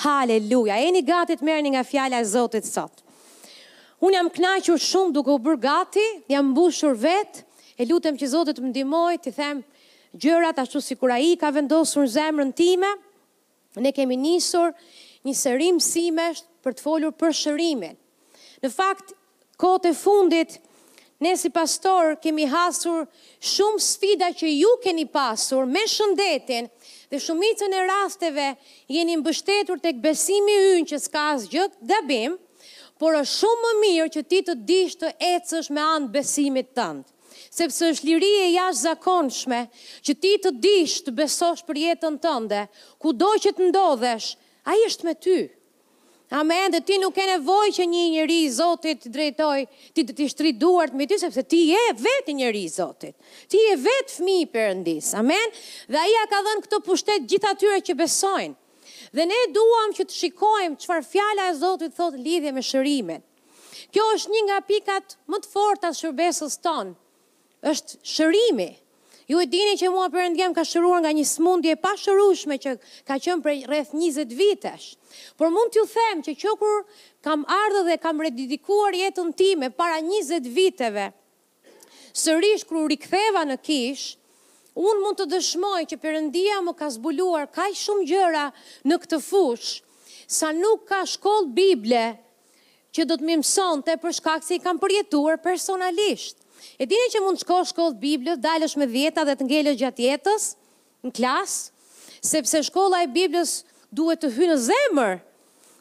Haleluja! Jeni gati të merrni nga fjala e Zotit sot? Unë jam kënaqur shumë duke u bërë gati, jam mbushur vetë, e lutem që Zoti të më ndihmojë të them gjërat ashtu sikur i ka vendosur në zemrën time. Ne kemi nisur një seri mësimesh për të folur për shërimin. Në fakt, Kohët e fundit, ne si pastorë kemi hasur shumë sfida që ju keni pasur me shëndetin dhe shumicën e rasteve jeni mbështetur tek besimi ynë që s'ka asgjë gabim, por është shumë më mirë që ti të dish të ecësh me anë besimit tënd. Sepse është liri e jashtëzakonshme që ti të dish të besosh për jetën tënde, kudo që të ndodhesh, Ai është me ty. Amen, dhe ti nuk ke nevojë që një njeri i Zotit të drejtojë, t'i shtrijë duart mbi ty, sepse ti je vetë njeri i Zotit. Ti je vetë fëmijë i Perëndisë, amen. Dhe Ai ia ka dhënë këtë pushtet gjithë atyre që besojnë. Dhe ne duam që të shikojmë çfarë fjala e Zotit thotë lidhje me shërimin. Kjo është një nga pikat më të forta të shërbesës tonë, Është shërimi. Ju e dini që mua Perëndia më ka shëruar nga një sëmundje e pashërueshme që ka qenë për rreth 20 vitesh. Por mund t'ju them që që kur kam ardhur dhe kam rededikuar jetën time para 20 viteve, sërish kur u riktheva në kishë, unë mund të dëshmoj që Perëndia më ka zbuluar kaq shumë gjëra në këtë fushë, sa nuk ka shkollë bible që do të m'i mësonte për shkak se i kam përjetuar personalisht. E dini që mund të shkosh në shkollë të Biblës, të dalësh me dhjeta dhe të ngelësh gjithë jetën në klasë, sepse shkolla e Biblës duhet të hyjë në zemër.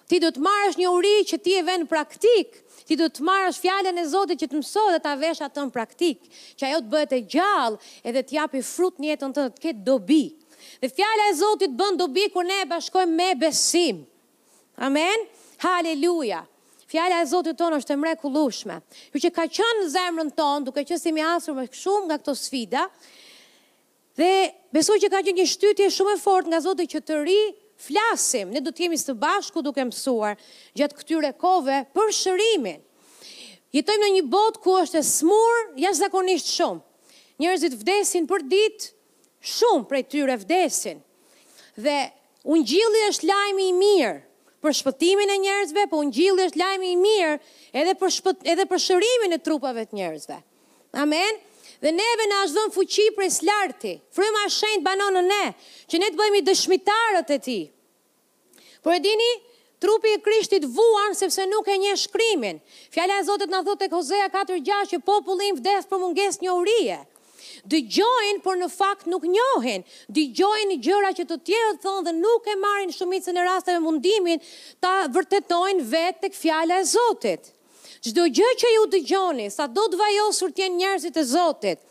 Ti duhet të marrësh një uri që ti e vë në praktikë, ti duhet të marrësh fjalën e Zotit që të mësojë dhe ta vesh atë në praktikë, që ajo të bëhet e gjallë edhe të japi frut në jetën tënde, të ketë dobi. Dhe fjala e Zotit bën dobi kur ne e bashkojmë me besim. Amen. Haleluja. Fjala e Zotit tonë është e mrekullueshme. Kjo që ka qenë në zemrën tonë, duke qenë se kemi hasur me shumë nga këto sfida, dhe besoj që ka qenë një shtytje shumë e fortë nga Zoti që të riflasim, ne do të jemi së bashku duke mësuar gjatë këtyre kohëve për shërimin. Jetojmë në një botë ku është e sëmurë, jashtëzakonisht shumë. Njerëzit vdesin për ditë, Shumë prej tyre vdesin. Dhe Ungjilli është lajmi i mirë për shpëtimin e njerëzve, po Ungjilli është lajmi i mirë edhe për shpët, edhe për shërimin e trupave të njerëzve. Amen. Dhe neve na asht dhënë fuqi prej së larti. Fryma e Shenjtë banon në ne, që ne të bëhemi dëshmitarët e Tij. Por e dini, trupi i Krishtit vuan sepse nuk e njeh shkrimin. Fjala e Zotit na thotë tek Hosea katër gjashtë që populli im vdes për mungesë njohurie. Dëgjojnë, por në fakt nuk njohin. Dëgjojnë gjëra që të tjerët thonë dhe nuk e marrin shumicën e rasteve mundimin ta vërtetojnë vetë tek Fjala e Zotit. Çdo gjë që ju dëgjoni, sado të vajosur të jenë njerëzit e Zotit,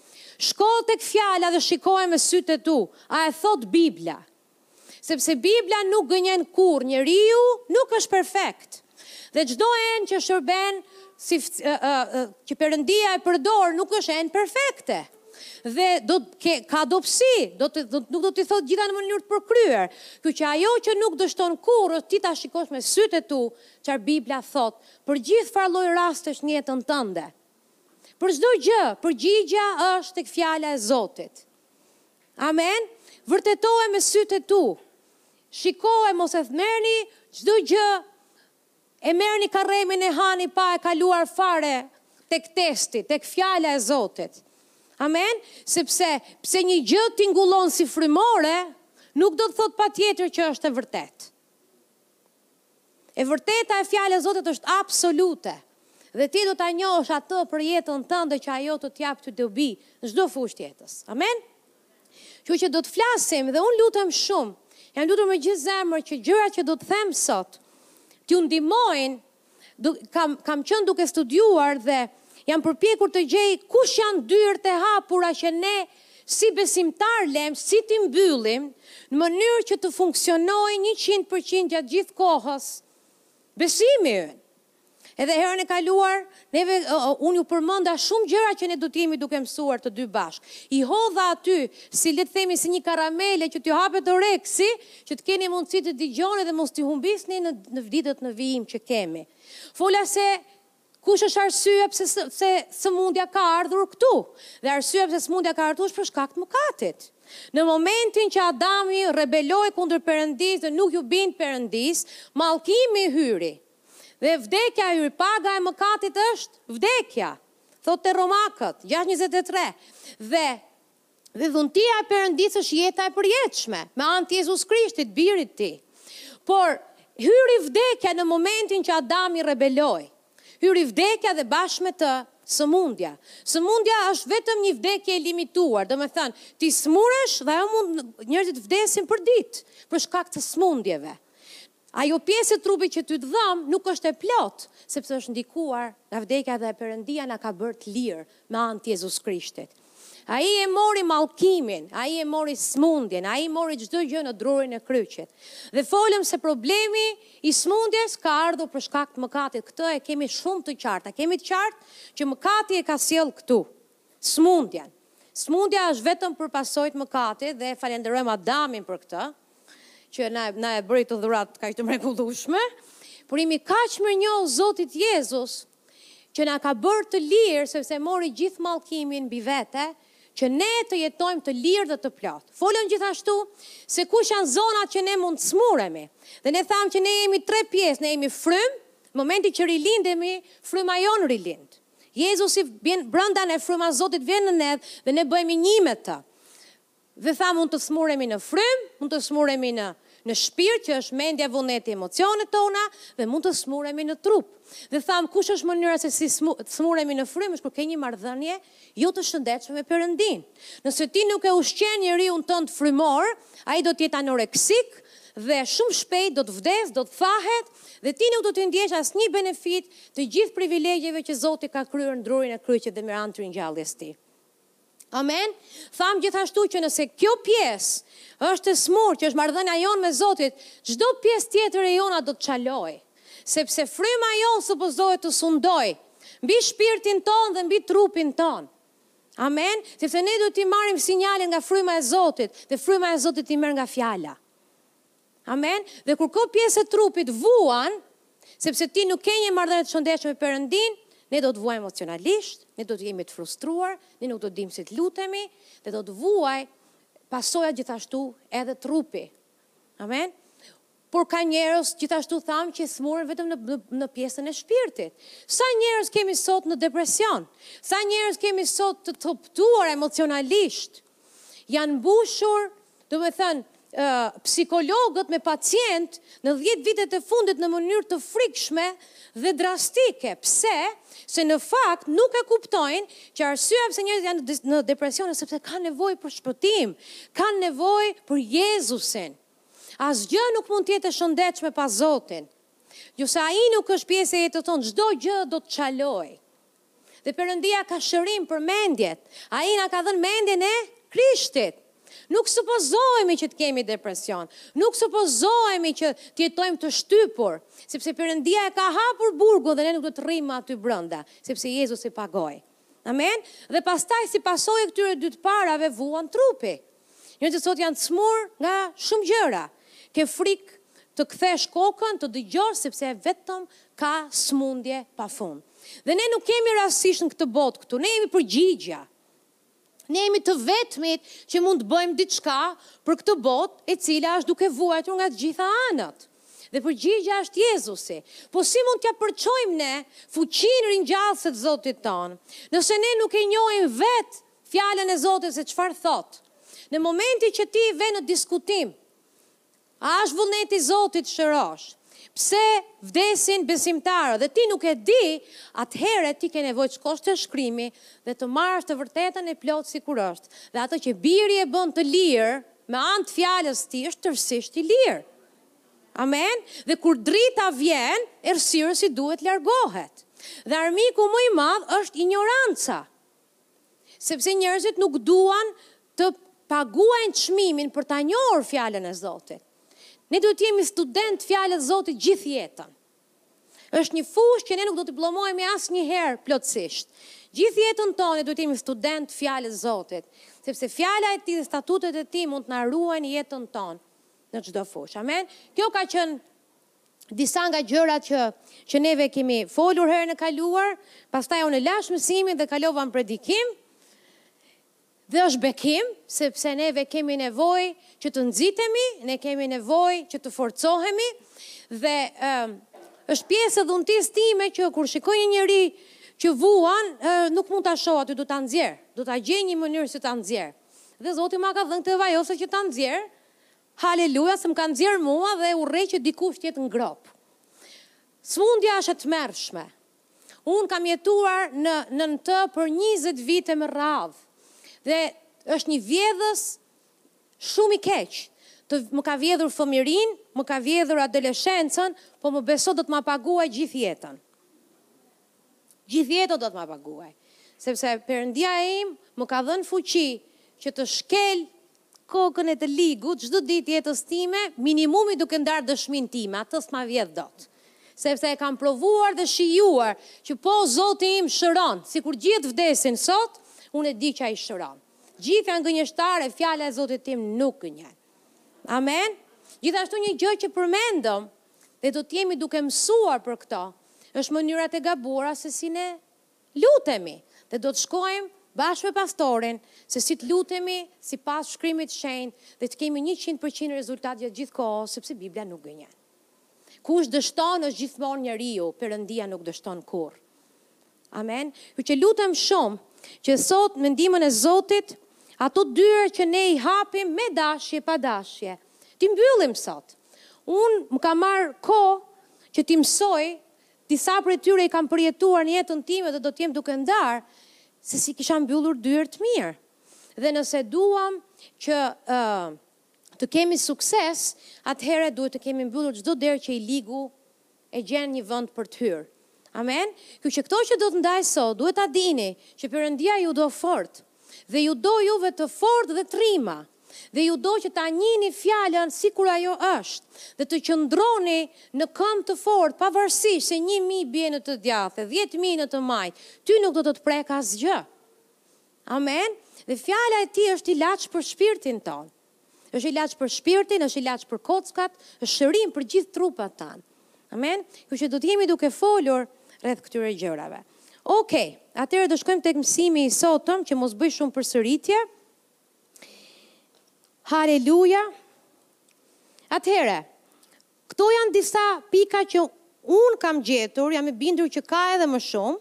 shko tek Fjala dhe shikoje me sytë e tu, a e thotë Bibla. Sepse Bibla nuk gënjen kurrë, njeriu nuk është perfekt. Dhe çdo enë që shërben si që Perëndia e përdor nuk është enë perfekte. Dhe do të ke ka dobësi, do të do, nuk do t'i thotë të gjitha në mënyrë të përkryer. Kështu që ajo që nuk dështon kurrë është ti ta shikosh me sytë e tu, çfarë Bibla thot, për gjithfarëlloj rastesh në jetën tënde. Për çdo gjë, përgjigja është tek fjala e Zotit. Amen. Vërtetohe me sytë e tu. Shikohe mos e merrni çdo gjë e merrni karremin e hani pa e kaluar fare tek testi, tek fjala e Zotit. Amen. Sepse, pse një gjë tingullon si frymore, nuk do të thot patjetër që është e vërtetë. E vërteta e Fjalës së Zotit është absolute dhe ti do ta njohësh atë për jetën tënde që ajo të t'jap ty dobi në çdo fushë të jetës. Amen. Kështu që do të flasim dhe unë lutem shumë. Jam lutur me gjithë zemër që gjërat që do të them sot t'ju ndihmojnë. Kam kam qenë duke studiuar dhe jam përpjekur të gjej kush janë dyert e hapura që ne Si besimtarë lëmë, si t'i mbyllim në mënyrë që të funksionojë njëqind për qind gjatë gjithë kohës besimi ynë. Edhe herën e kaluar, neve, unë ju përmenda shumë gjëra që ne do të jemi duke mësuar të dy bashkë. I hodha aty, si le të themi, si një karamele që t'ju hapet oreksi, që të keni mundësi të dëgjoni dhe mos t'i humbisni në, në ditët në vijim që kemi. Fola se Kush është arsyeja pse pse sëmundja ka ardhur këtu? Dhe arsyeja pse sëmundja ka ardhur është për shkak të mëkatit. Në momentin që Adami rebeloi kundër Perëndisë dhe nuk iu bind Perëndisë, mallkimi hyri. Dhe vdekja hyri, paga e mëkatit është vdekja, thotë te Romakët, gjashtë njëzet e tre. Dhe Dhe dhuntia e Perëndisë është jeta e përjetshme, me anë të Jezus Krishtit, Birit të Tij. Por, hyri vdekja në momentin që Adami rebeloi. Hyri vdekja dhe bashkë me të, sëmundja. Sëmundja është vetëm një vdekje e limituar, domethënë, ti smuresh dhe ajo mund, njerëzit vdesin përditë, për shkak të sëmundjeve. Ajo pjesë e trupit që ty të dhemb nuk është e plotë, sepse është ndikuar nga vdekja dhe Perëndia na ka bërë të lirë me anë të Jezus Krishtit. Ai e mori mallkimin, Ai e mori sëmundjen, Ai mori çdo gjë në drurin e kryqit. Dhe folëm se problemi i sëmundjes ka ardhur për shkak të mëkatit, këtë e kemi shumë të qartë, e kemi të qartë që mëkati e ka sjellë këtu. Sëmundjen. Sëmundja është vetëm për pasojë të mëkatit dhe e falenderojmë Adamin për këtë, që na na e bëri këtë dhuratë kaq të mrekullueshme, por jemi kaq mirënjohës Zotit Jezus që na ka bërë të lirë sepse mori gjithë mallkimin mbi vete, që ne të jetojmë të lirë dhe të plotë. Folëm gjithashtu se kush janë zonat që ne mund të sëmuremi. Dhe ne thamë që ne jemi tre pjesë, ne jemi frymë, në momentin që rilindemi, fryma jonë rilind. Jezusi vjen brenda nesh, fryma e Zotit vjen në ne dhe ne bëhemi një me të. Dhe thamë mund të sëmuremi në frymë, mund të sëmuremi në në shpirt që është mendja, vullneti, emocionet tona dhe mund të sëmuremi në trup. Dhe thamë kush është mënyra se si sëmuremi në frymë është kur ke një marrëdhënie jo të shëndetshme me Perëndinë. Nëse ti nuk e ushqen njeriun tënd frymor, ai do të jetë anoreksik dhe shumë shpejt do të vdesë, do të thahet dhe ti nuk do të ndjesh asnjë benefit të gjithë privilegjeve që Zoti ka kryer në drurin e kryqit dhe me anë të ringjalljes tij. Amen. Thamë gjithashtu që nëse kjo pjesë është e sëmurë, që është marrëdhënia jonë me Zotin, çdo pjesë tjetër e jona do të çalojë, sepse fryma jonë supozohet të sundojë mbi shpirtin tonë dhe mbi trupin tonë. Amen. Sepse ne duhet t'i marrim sinjale nga fryma e Zotit, dhe fryma e Zotit i merr nga fjala. Amen. Dhe kur kjo pjesë e trupit vuan, sepse ti nuk ke një marrëdhënie të shëndetshme me Perëndinë, ne do të vuajmë emocionalisht, ne do të jemi të frustruar, ne nuk do të dimë si të lutemi dhe do të vuajë pasojat gjithashtu edhe trupi. Amen. Por ka njerëz gjithashtu thamë që sëmuren vetëm në, në, në pjesën e shpirtit. Sa njerëz kemi sot në depresion? Sa njerëz kemi sot të copëtuar emocionalisht? Janë mbushur, do me thënë, psikologët me pacientë në 10 vitet e fundit në mënyrë të frikshme dhe drastike. Pse? Se në fakt nuk e kuptojnë që arsyeja pse njerëzit janë në depresion është sepse kanë nevojë për shpëtim, kanë nevojë për Jezusin. Asgjë nuk mund të jetë e shëndetshme pa Zotin. Nëse ai nuk është pjesë e jetës tonë, çdo gjë do të çalojë. Dhe Perëndia ka shërim për mendjet. Ai na ka dhënë mendjen e Krishtit. Nuk supozohemi që të kemi depresion. Nuk supozohemi që të jetojmë të shtypur, sepse Perëndia e ka hapur burgun dhe ne nuk do të rrimë më aty brenda, sepse Jezusi e pagoi. Amen. Dhe pastaj si pasojë e këtyre dy të parave vuan trupi. Njerëzit e sot janë të smur nga shumë gjëra. Ke frikë të kthesh kokën, të dëgjosh sepse vetëm ka smundje pa fund. Dhe ne nuk jemi rastësisht në këtë botë këtu, ne jemi përgjigja. Ne jemi të vetmit që mund të bëjmë diçka për këtë botë e cila është duke vuajtur nga të gjitha anët. Dhe përgjigja është Jezusi. Po si mund t'ja përçojmë ne fuqinë ringjallëse të Zotit tonë, nëse ne nuk e njohim vetë Fjalën e Zotit se çfarë thotë. Në momentin që ti vë në diskutim a është vullneti i Zotit shërosh, pse vdesin besimtarët dhe ti nuk e di, atëherë ti ke nevojë të shkosh te shkrimi dhe të marrësh të vërtetën e plotë sikur është. Dhe atë që Biri e bën të lirë me anë të fjalës së tij është tërësisht i lirë. Amen. Dhe kur drita vjen, errësirës i duhet largohet. Dhe armiku më i madh është injoranca. Sepse njerëzit nuk duan të paguajnë çmimin për ta njohur fjalën e Zotit. Ne duhet të jemi studentë të fjalës Zotit gjithë jetën. Është një fushë që ne nuk do të diplomohemi asnjëherë plotësisht. Gjithë jetën tonë duhet të jemi studentë të fjalës Zotit, sepse fjala e tij dhe statutet e tij mund të na ruajnë jetën tonë në çdo fushë. Amen. Kjo ka qenë disa nga gjërat që që neve kemi folur herën e kaluar, pastaj unë lashë mësimin dhe kalova në predikim. Dhe është bekim, sepse neve kemi nevojë që të nxitemi, ne kemi nevojë që të forcohemi dhe ë është pjesë e dhuntisë time që kur shikoj një njeri që vuan, nuk mund ta shoh aty, do ta nxjerr, do ta gjej një mënyrë si ta nxjerr. Dhe Zoti ma ka dhënë këtë vajosje që ta nxjerr, Haleluja se më ka nxjerrë mua dhe urrej që dikush të jetë në gropë. Sëmundja është e tmerrshme. Unë kam jetuar në nën të për njëzet vite me radhë dhe është një vjedhës shumë i keq. Të më ka vjedhur fëmijërinë, më ka vjedhur adoleshencën, po më beso do të ma paguajë gjithë jetën. Gjithë jetën do të ma paguaj, sepse Perëndia im më ka dhënë fuqi që të shkel kokën e të ligut çdo ditë të jetës time, minimumi duke ndarë dëshminë time, atë s'ma vjedh dot. Sepse e kam provuar dhe shijuar që po Zoti im shëron, sikur gjithë vdesin sot, unë e di që Ai shëron. Gjithë janë gënjeshtarë e fjala e Zotit tim nuk gënjen. Amen? Gjithashtu një gjë që përmendëm dhe do të jemi duke mësuar për këto, është mënyrat e gabuara se si ne lutemi dhe do të shkojmë bashkë me pastorin se si të lutemi sipas Shkrimit të Shenjtë dhe të kemi njëqind për qind rezultat gjatë gjithë kohës sepse Bibla nuk gënjen. Kush dështon është gjithmonë njeriu, Perëndia nuk dështon kurrë. Amen. Kështu që lutem shumë që sot me ndihmën e Zotit ato dyra që ne i hapim me dashje pa dashje, t'i mbyllim sot. Unë më ka marr kohë që t'i mësoj disa prej tyre i kam përjetuar në jetën time dhe do të jem duke ndarë se si kisha mbyllur dyert mirë. Dhe nëse duam që ë uh, të kemi sukses, atëherë duhet të kemi mbyllur çdo derë që i ligu e gjen një vend për të hyrë. Amen. Kështu që këto që do të ndaj sot, duhet ta dini që Perëndia ju do fort dhe ju do juve të fortë dhe trima dhe ju do që ta njihni fjalën sikur ajo është dhe të qëndroni në këmbë të fortë pavarësisht se një mijë bie në të djathtë e dhjetë mijë në të majtë, ty nuk do të të prekë asgjë. Amen. Dhe fjala e tij është ilaç për shpirtin tonë. Është ilaç për shpirtin, është ilaç për kockat, është shërim për gjithë trupat tanë. Amen? Kështu që do të jemi duke folur rreth këtyre gjërave. Ok, atëherë do shkojmë tek mësimi i sotëm që mos bëj shumë përsëritje. Haleluja. Atëherë, Këto janë disa pika që unë kam gjetur, jam i bindur që ka edhe më shumë,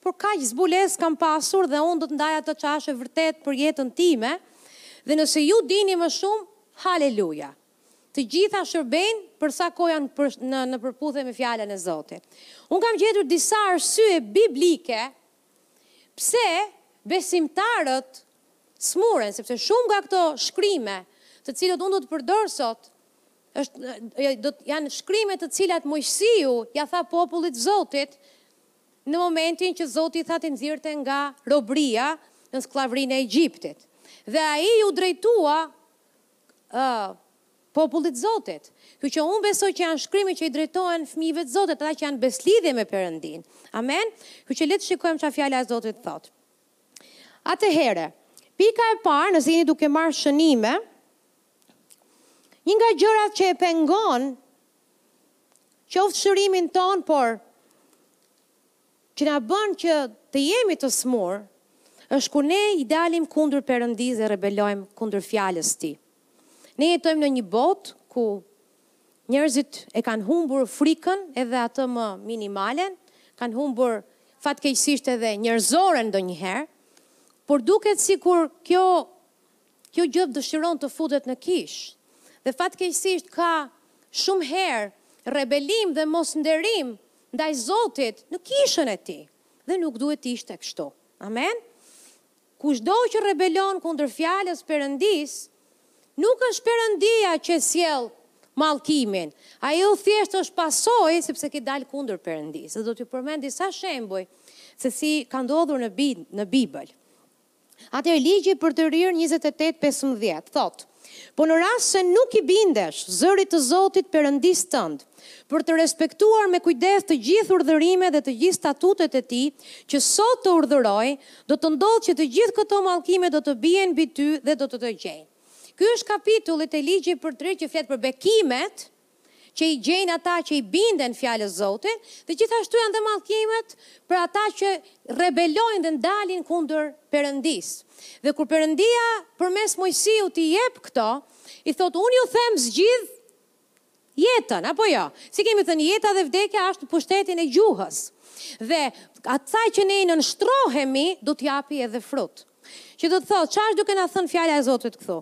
por kaq zbulesë kam pasur dhe unë do të ndaj ato ç'është e vërtetë për jetën time, dhe nëse ju dini më shumë, haleluja! Të gjitha shërbejnë për sa kohë janë për në në përputhje me Fjalën e Zotit. Unë kam gjetur disa arsye biblike pse besimtarët smuren, sepse shumë nga këto shkrime, të cilat unë do të përdor sot, Është, janë shkrime të cilat Mojsiu ia tha popullit Zotit në momentin që Zoti i tha t'i nxirrte nga robëria në skllavërinë e Egjiptit. Dhe ai iu drejtua ë popullit Zotit. Kështu që unë besoj që janë shkrime që i drejtohen fëmijëve të Zotit, ata që janë besëlidhje me Perëndinë. Amen. Kështu që le të shikojmë çfarë fjala e Zotit thotë. Atëherë, pika e parë, nëse jeni duke marrë shënime, Një nga gjërat që e pengon qoftë shërimin tonë, por që na bën që të jemi të smurë, është kur ne i dalim kundër Perëndisë dhe rebelojmë kundër fjalës së tij. Ne jetojmë në një botë ku njerëzit e kanë humbur frikën edhe atë më minimalen, kanë humbur fatkeqësisht edhe njerëzoren ndonjëherë, por duket sikur kjo kjo gjë dëshiron të futet në kishë dhe fatkeqësisht ka shumë herë rebelim dhe mosnderim ndaj Zotit në kishën e tij dhe nuk duhet të ishte kështu. Amen. Kushdo që rebelon kundër fjalës së Perëndisë, nuk është Perëndia që e sjell mallkimin. Ajo thjesht është pasojë sepse ke dalë kundër Perëndisë. Dhe do t'ju përmend disa shembuj se si ka ndodhur në në Bibël. Atëherë Ligji i Përtërirë njëzet e tetë pesëmbëdhjetë thotë, Po në rast se nuk i bindesh zërit të Zotit Perëndisë tënd, për të respektuar me kujdes të gjithë urdhërimet dhe të gjithë statutet e Tij, që sot të urdhëroj, do të ndodhë që të gjitha këto mallkime do të bien mbi ty dhe do të të gjejnë. Ky është kapitulli te Ligji i Përtërirë që flet për bekimet, që i gjejnë ata që i binden Fjalës së Zotit, dhe gjithashtu janë dhe mallkimet për ata që rebelojnë dhe dalin kundër Perëndisë. Dhe kur Perëndia përmes Moisiut i jep këto, i thotë unë ju them zgjidh jetën, apo jo? Si kemi thënë jeta dhe vdekja është në pushtetin e gjuhës. Dhe asaj që ne i nënshtrohemi do të japi edhe frut. Që do të thotë, ça është duke na thënë fjala e Zotit këtu?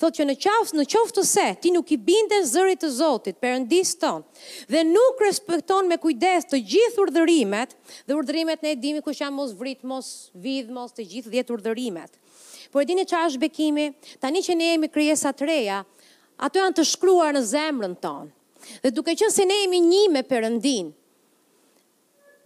Thotë që në qafë, në qoftë se ti nuk i bindesh zërit të Zotit, Perëndisë tonë, dhe nuk respekton me kujdes të gjithë urdhërimet, dhe urdhërimet ne e dimë kush janë mos vrit, mos vidh, mos të gjithë 10 urdhërimet. Por e dini ça është bekimi? Tani që ne jemi krijesa të reja, ato janë të shkruar në zemrën tonë. Dhe duke qenë se ne jemi një me Perëndinë,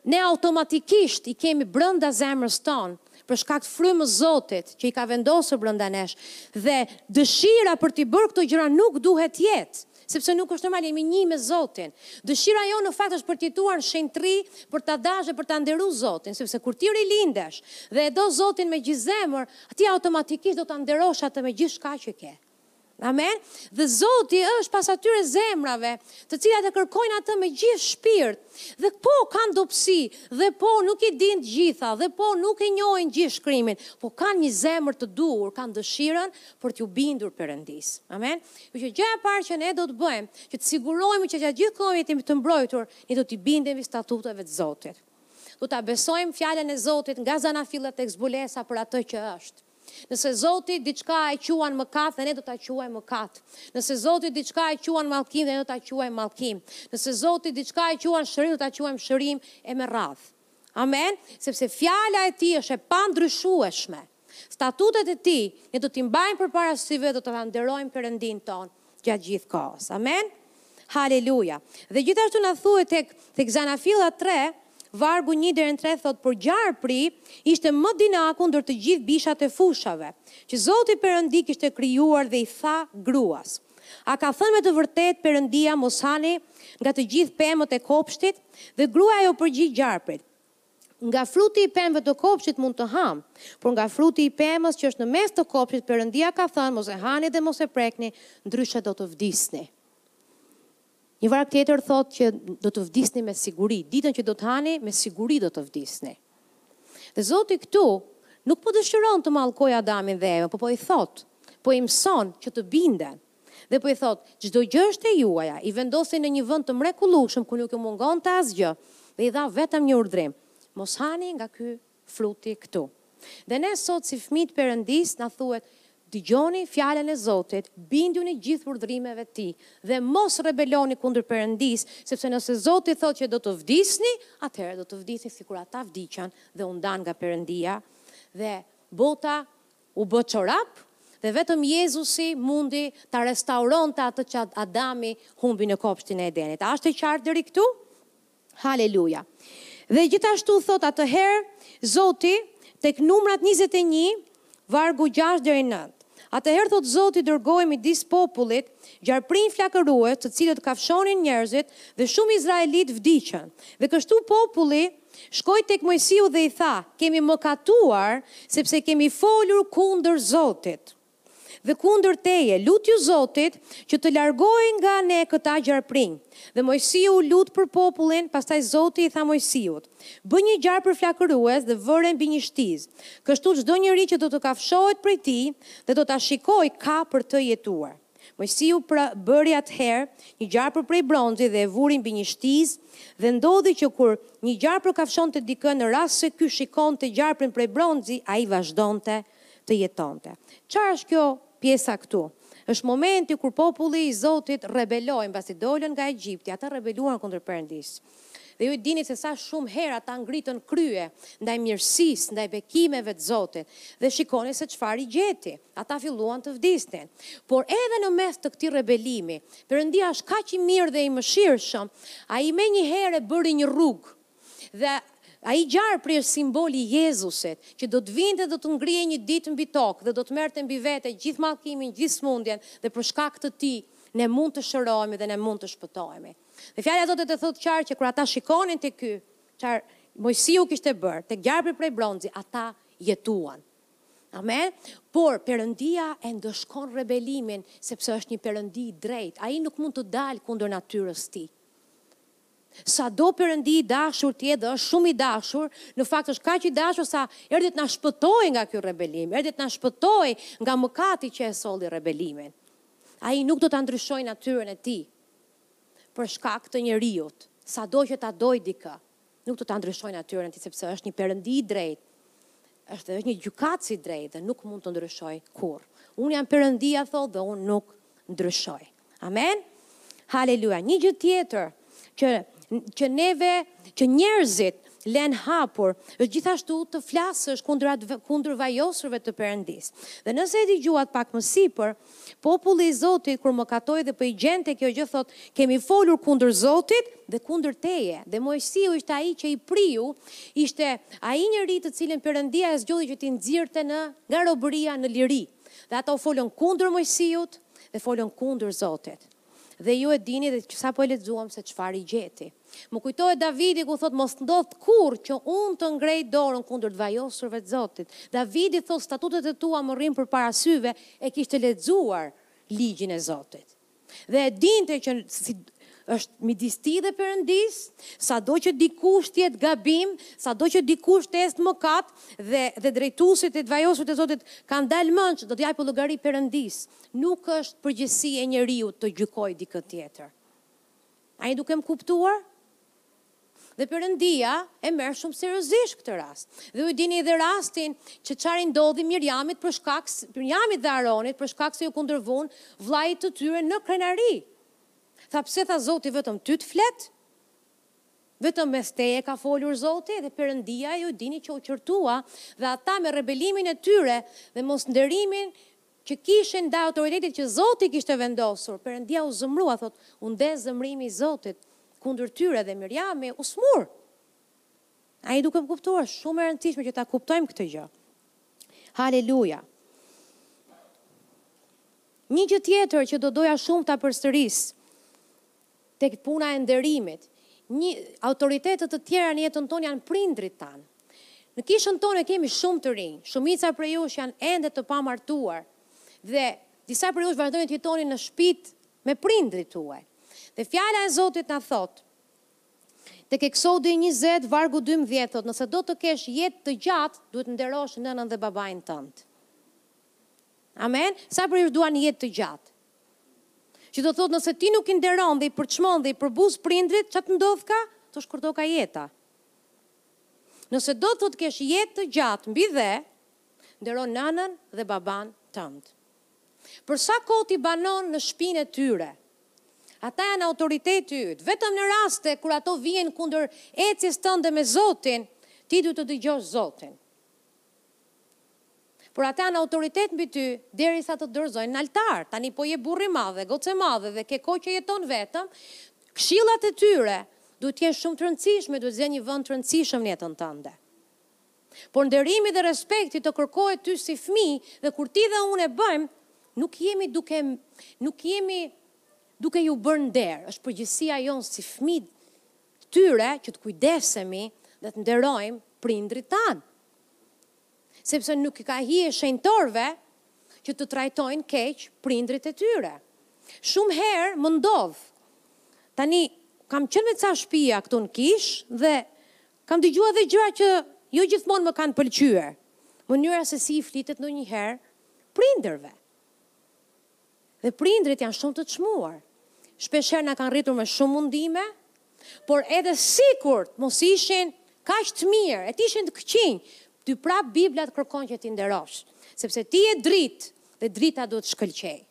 Ne automatikisht i kemi brenda zemrës tonë, për shkak të frymës së Zotit që i ka vendosur brenda nesh, dhe dëshira për t'i bërë këto gjëra nuk duhet të jetë, sepse nuk është normal, jemi një me Zotin. Dëshira jonë në fakt është për të jetuar në shenjtëri, për ta dashtë dhe për ta nderuar Zotin, sepse kur ti rilindesh dhe e do Zotin me gjithë zemër, ti automatikisht do ta nderosh atë me gjithçka që ke. Amen. Dhe Zoti është pas atyre zemrave, të cilat e kërkojnë atë me gjithë shpirt. Dhe po kanë dobësi, dhe po nuk i dinë të gjitha, dhe po nuk e njohin gjithë shkrimin, po kanë një zemër të duhur, kanë dëshirën për t'iu bindur Perëndisë. Amen. Kjo është gjëja e parë që ne do të bëjmë, që të sigurohemi që gjatë gjithë kohës jemi të mbrojtur, ne do t'i bindemi statuteve të Zotit. Do ta besojmë fjalën e Zotit nga Zanafilla tek Zbulesa për atë që është. Nëse Zoti diçka e quan mëkat dhe ne do ta quajmë mëkat. Nëse Zoti diçka e quan mallkim dhe ne do ta quajmë mallkim. Nëse Zoti diçka e quan shërim do ta quajmë shërim e me radhë. Amen. Sepse fjala e tij është e pandryshueshme. Statutet e tij ne do t'i mbajmë përpara syve dhe do ta nderojmë Perëndinë tonë. gjatë gjithë kohës. Amen? Haleluja. Dhe gjithashtu na thuhet tek tek Zanafilla 3, vargu 1 deri në 3 thot por gjarpri ishte më dinaku ndër të gjithë bishat e fushave, që Zoti Perëndi kishte krijuar dhe i tha gruas. A ka thënë me të vërtetë Perëndia mos hani nga të gjithë pemët e kopshtit? Dhe gruaja iu përgjigj gjarprit. Nga fruti i pemëve të kopshtit mund të hamë, por nga fruti i pemës që është në mes të kopshtit Perëndia ka thënë mos e hani dhe mos e prekni, ndryshe do të vdisni. Një varg tjetër thotë që do të vdisni me siguri, ditën që do të hani, me siguri do të vdisni. Dhe Zoti këtu nuk po dëshiron të mallkojë Adamin dhe Evën, po po i thotë, po i mëson që të binden. Dhe po i thotë, Çdo gjë është e juaja. I vendosi në një vend të mrekullueshëm ku nuk u mungonte asgjë dhe i dha vetëm një urdhrim, Mos hani nga ky fruti këtu. Dhe ne sot si fëmijë të Perëndisë na thuhet, Dëgjoni fjalën e Zotit, binduni gjithë urdhërimeve të Tij dhe mos rebeloni kundër Perëndisë, sepse nëse Zoti thotë që do të vdisni, atëherë do të vdisni sikur ata vdiqën dhe u ndanë nga Perëndia dhe bota u bë çorap dhe vetëm Jezusi mundi ta restauronte atë që Adami humbi në kopshtin e Edenit. A është e qartë deri këtu? Haleluja! Dhe gjithashtu thotë atëherë Zoti tek Numrat njëzet e një, vargu gjashtë deri në nëntë, Atëherë thotë Zoti dërgoi midis popullit gjarprinj flakërues të cilët kafshonin njerëzit dhe shumë izraelitë vdiqën. Dhe kështu populli shkoi tek Moisiu dhe i tha, Kemi mëkatuar, sepse kemi folur kundër Zotit. Dhe kundër teje, lutju Zotit, që të largojë nga ne këta gjarprinj. Dhe Moisiu u lut për popullin, pastaj Zoti i tha Moisiut, Bëj një gjarpër flakërues dhe vëre mbi një shtizë. Kështu çdo njeri që do të kafshohet prej tij dhe do ta shikojë ka për të jetuar. Moisiu pra bëri atëherë një gjarpër prej bronzi dhe e vuri mbi një shtizë, dhe ndodhi që kur një gjarpër kafshonte dikë në rast se ky shikonte gjarprin prej bronzi, ai vazhdonte të jetonte. Ça është kjo pjesa këtu? Është momenti kur populli i Zotit rebeloi mbasi dolën nga Egjipti, ata rebeluan kundër Perëndisë. Dhe ju e dini se sa shumë herë ata ngritën krye ndaj mirësisë, ndaj bekimeve të Zotit. Dhe shikoni se çfarë i gjeti. Ata filluan të vdisnin. Por edhe në mes të këtij rebelimi, Perëndia është kaq i mirë dhe i mëshirshëm, Ai menjëherë e bëri një rrugë. Dhe Ai gjarpri është simboli i Jezusit, që do të vinte dhe do të ngrihej një ditë mbi tokë dhe do të merrte mbi vete gjithë mallkimin, gjithë sëmundjen, dhe për shkak të Tij ne mund të shërohemi dhe ne mund të shpëtohemi. Dhe fjala e Zotit e thotë qartë që kur ata shikonin tek ky, çfarë Mojsiu kishte bërë, tek gjarpri prej bronzi, ata jetuan. Amen. Por Perëndia e ndëshkon rebelimin sepse është një Perëndi i drejtë. Ai nuk mund të dalë kundër natyrës së tij. Sado Perëndi i dashur të jetë dhe është shumë i dashur, në fakt është kaq i dashur sa erdhi të na shpëtojë nga ky rebelim, erdhi të na shpëtojë nga mëkati që e solli rebelimin. Ai nuk do ta ndryshojë natyrën e tij. për shkak të njeriut, sado që ta dojë dikë, nuk do ta ndryshojë natyrën e tij sepse është një perëndi i drejtë, është është një gjykatës i drejtë dhe nuk mund të ndryshojë kurrë. Unë jam Perëndia thotë dhe unë nuk ndryshoj. Amen. Haleluja. Një gjë tjetër që që neve, që njerëzit i lën hapur, është gjithashtu të flasësh kundër kundër të vajosurve të Perëndisë. Dhe nëse e dëgjuat pak më sipër, Populli i Zotit kur mëkatoi dhe po i gjente kjo gjë thotë, kemi folur kundër Zotit dhe kundër teje. Dhe Moisiu ishte ai që i priu, ishte ai njeri të cilin Perëndia e zgjodhi që t'i nxirrte në nga robëria në liri. Dhe ata u folën kundër Moisiut dhe folën kundër Zotit. Dhe ju e dini dhe sapo e lexuam se çfarë i gjeti. Më kujtohet Davidi ku thotë mos ndodhtë kurrë që unë të ngrej dorën kundër të vajosurve të Zotit. Davidi thotë statutet e tua më rrinë përpara syve, e kishte lexuar ligjin e Zotit. Dhe e dinte që si është midis tij dhe Perëndisë, sado që dikush të jetë gabim, sado që dikush të ecë në mëkat dhe dhe drejtuesit e të vajosurit e Zotit kanë dalë mendsh, do t'i japë llogari Perëndisë. Nuk është përgjegjësi e njeriut të gjykojë dikë tjetër. A jeni duke më kuptuar? Dhe Perëndia e merr shumë seriozisht këtë rast. Dhe ju e dini edhe rastin që çfarë i ndodhi Mirjamit për shkak Mirjamit dhe Aronit për shkak se iu kundërvunë vëllait të tyre në krenari. Tha pse tha Zoti vetëm ty të flet? Vetëm përmes teje ka folur Zoti dhe Perëndia ju e dini që u qortuan dhe ata me rebelimin e tyre dhe mosnderimin që kishin ndaj autoritetit që Zoti kishte vendosur, Perëndia u zemërua, thotë, u ndez zemërimi i Zotit kundër tyre dhe Mirjami u smur. A jeni duke më kuptuar, shumë e rëndësishme që ta kuptojmë këtë gjë. Haleluja. Një gjë tjetër që do doja shumë ta përsëris. tek puna e nderimit, një autoritete të tjera në jetën tonë janë prindërit tanë. Në kishën tonë ne kemi shumë të rinj, shumica prej jush janë ende të pamartuar dhe disa prej jush vazhdoni të jetoni në shpitë me prindërit tuaj. Dhe fjala e Zotit na thotë tek Eksodi njëzet vargu dymbëdhjetë thotë nëse do të kesh jetë të gjatë duhet të nderosh nënën dhe babain tënd. Amen. Sa prej jush duan jetë të gjatë? Që do thotë nëse ti nuk i nderon dhe i përçmon dhe i përbuz prindrit, ça të ndodhka? T'u shkurtoka jeta. Nëse do të kesh jetë të gjatë mbi dhe, ndero nënën dhe baban tënd. Për sa kohë ti banon në shpinë e tyre, ata janë autoriteti yt. Vetëm në raste kur ato vihen kundër ecjes tënde me Zotin, ti duhet të dëgjosh Zotin. Por ata janë autoritet mbi ty deri sa të dorëzojnë n'altar. Tani po je burrë i madh dhe gocë e madhe dhe ke kohë që jeton vetëm, këshillat e tyre duhet të jenë shumë të rëndësishme, duhet të zenë një vend të rëndësishëm n'jetën tënde. Por nderimi dhe respekti të kërkohet ty si fëmijë dhe kur ti dhe unë e bëjmë, nuk jemi duke nuk jemi duke u bërë nder. Është përgjegjësia jonë si fëmijë të tyre që të kujdesemi dhe të nderojmë prindërit tanë. Sepse nuk i ka hije shenjtorëve që të trajtojnë keq prindërit e tyre. Shumë herë më ndodh. Tani kam qenë në ca shpija këtu në kishë dhe kam dëgjuar dhe gjëra që jo gjithmonë më kanë pëlqyer. Mënyra se si i flitet ndonjëherë prindërve. Dhe prindërit janë shumë të çmuar. Shpeshherë na kanë rritur me shumë mundime, por edhe sikur të mos ishin kaq të mirë e të ishin të këqinj, ty prapë Bibla të kërkon që t'i nderosh, sepse ti je dritë dhe drita duhet të shkëlqejë.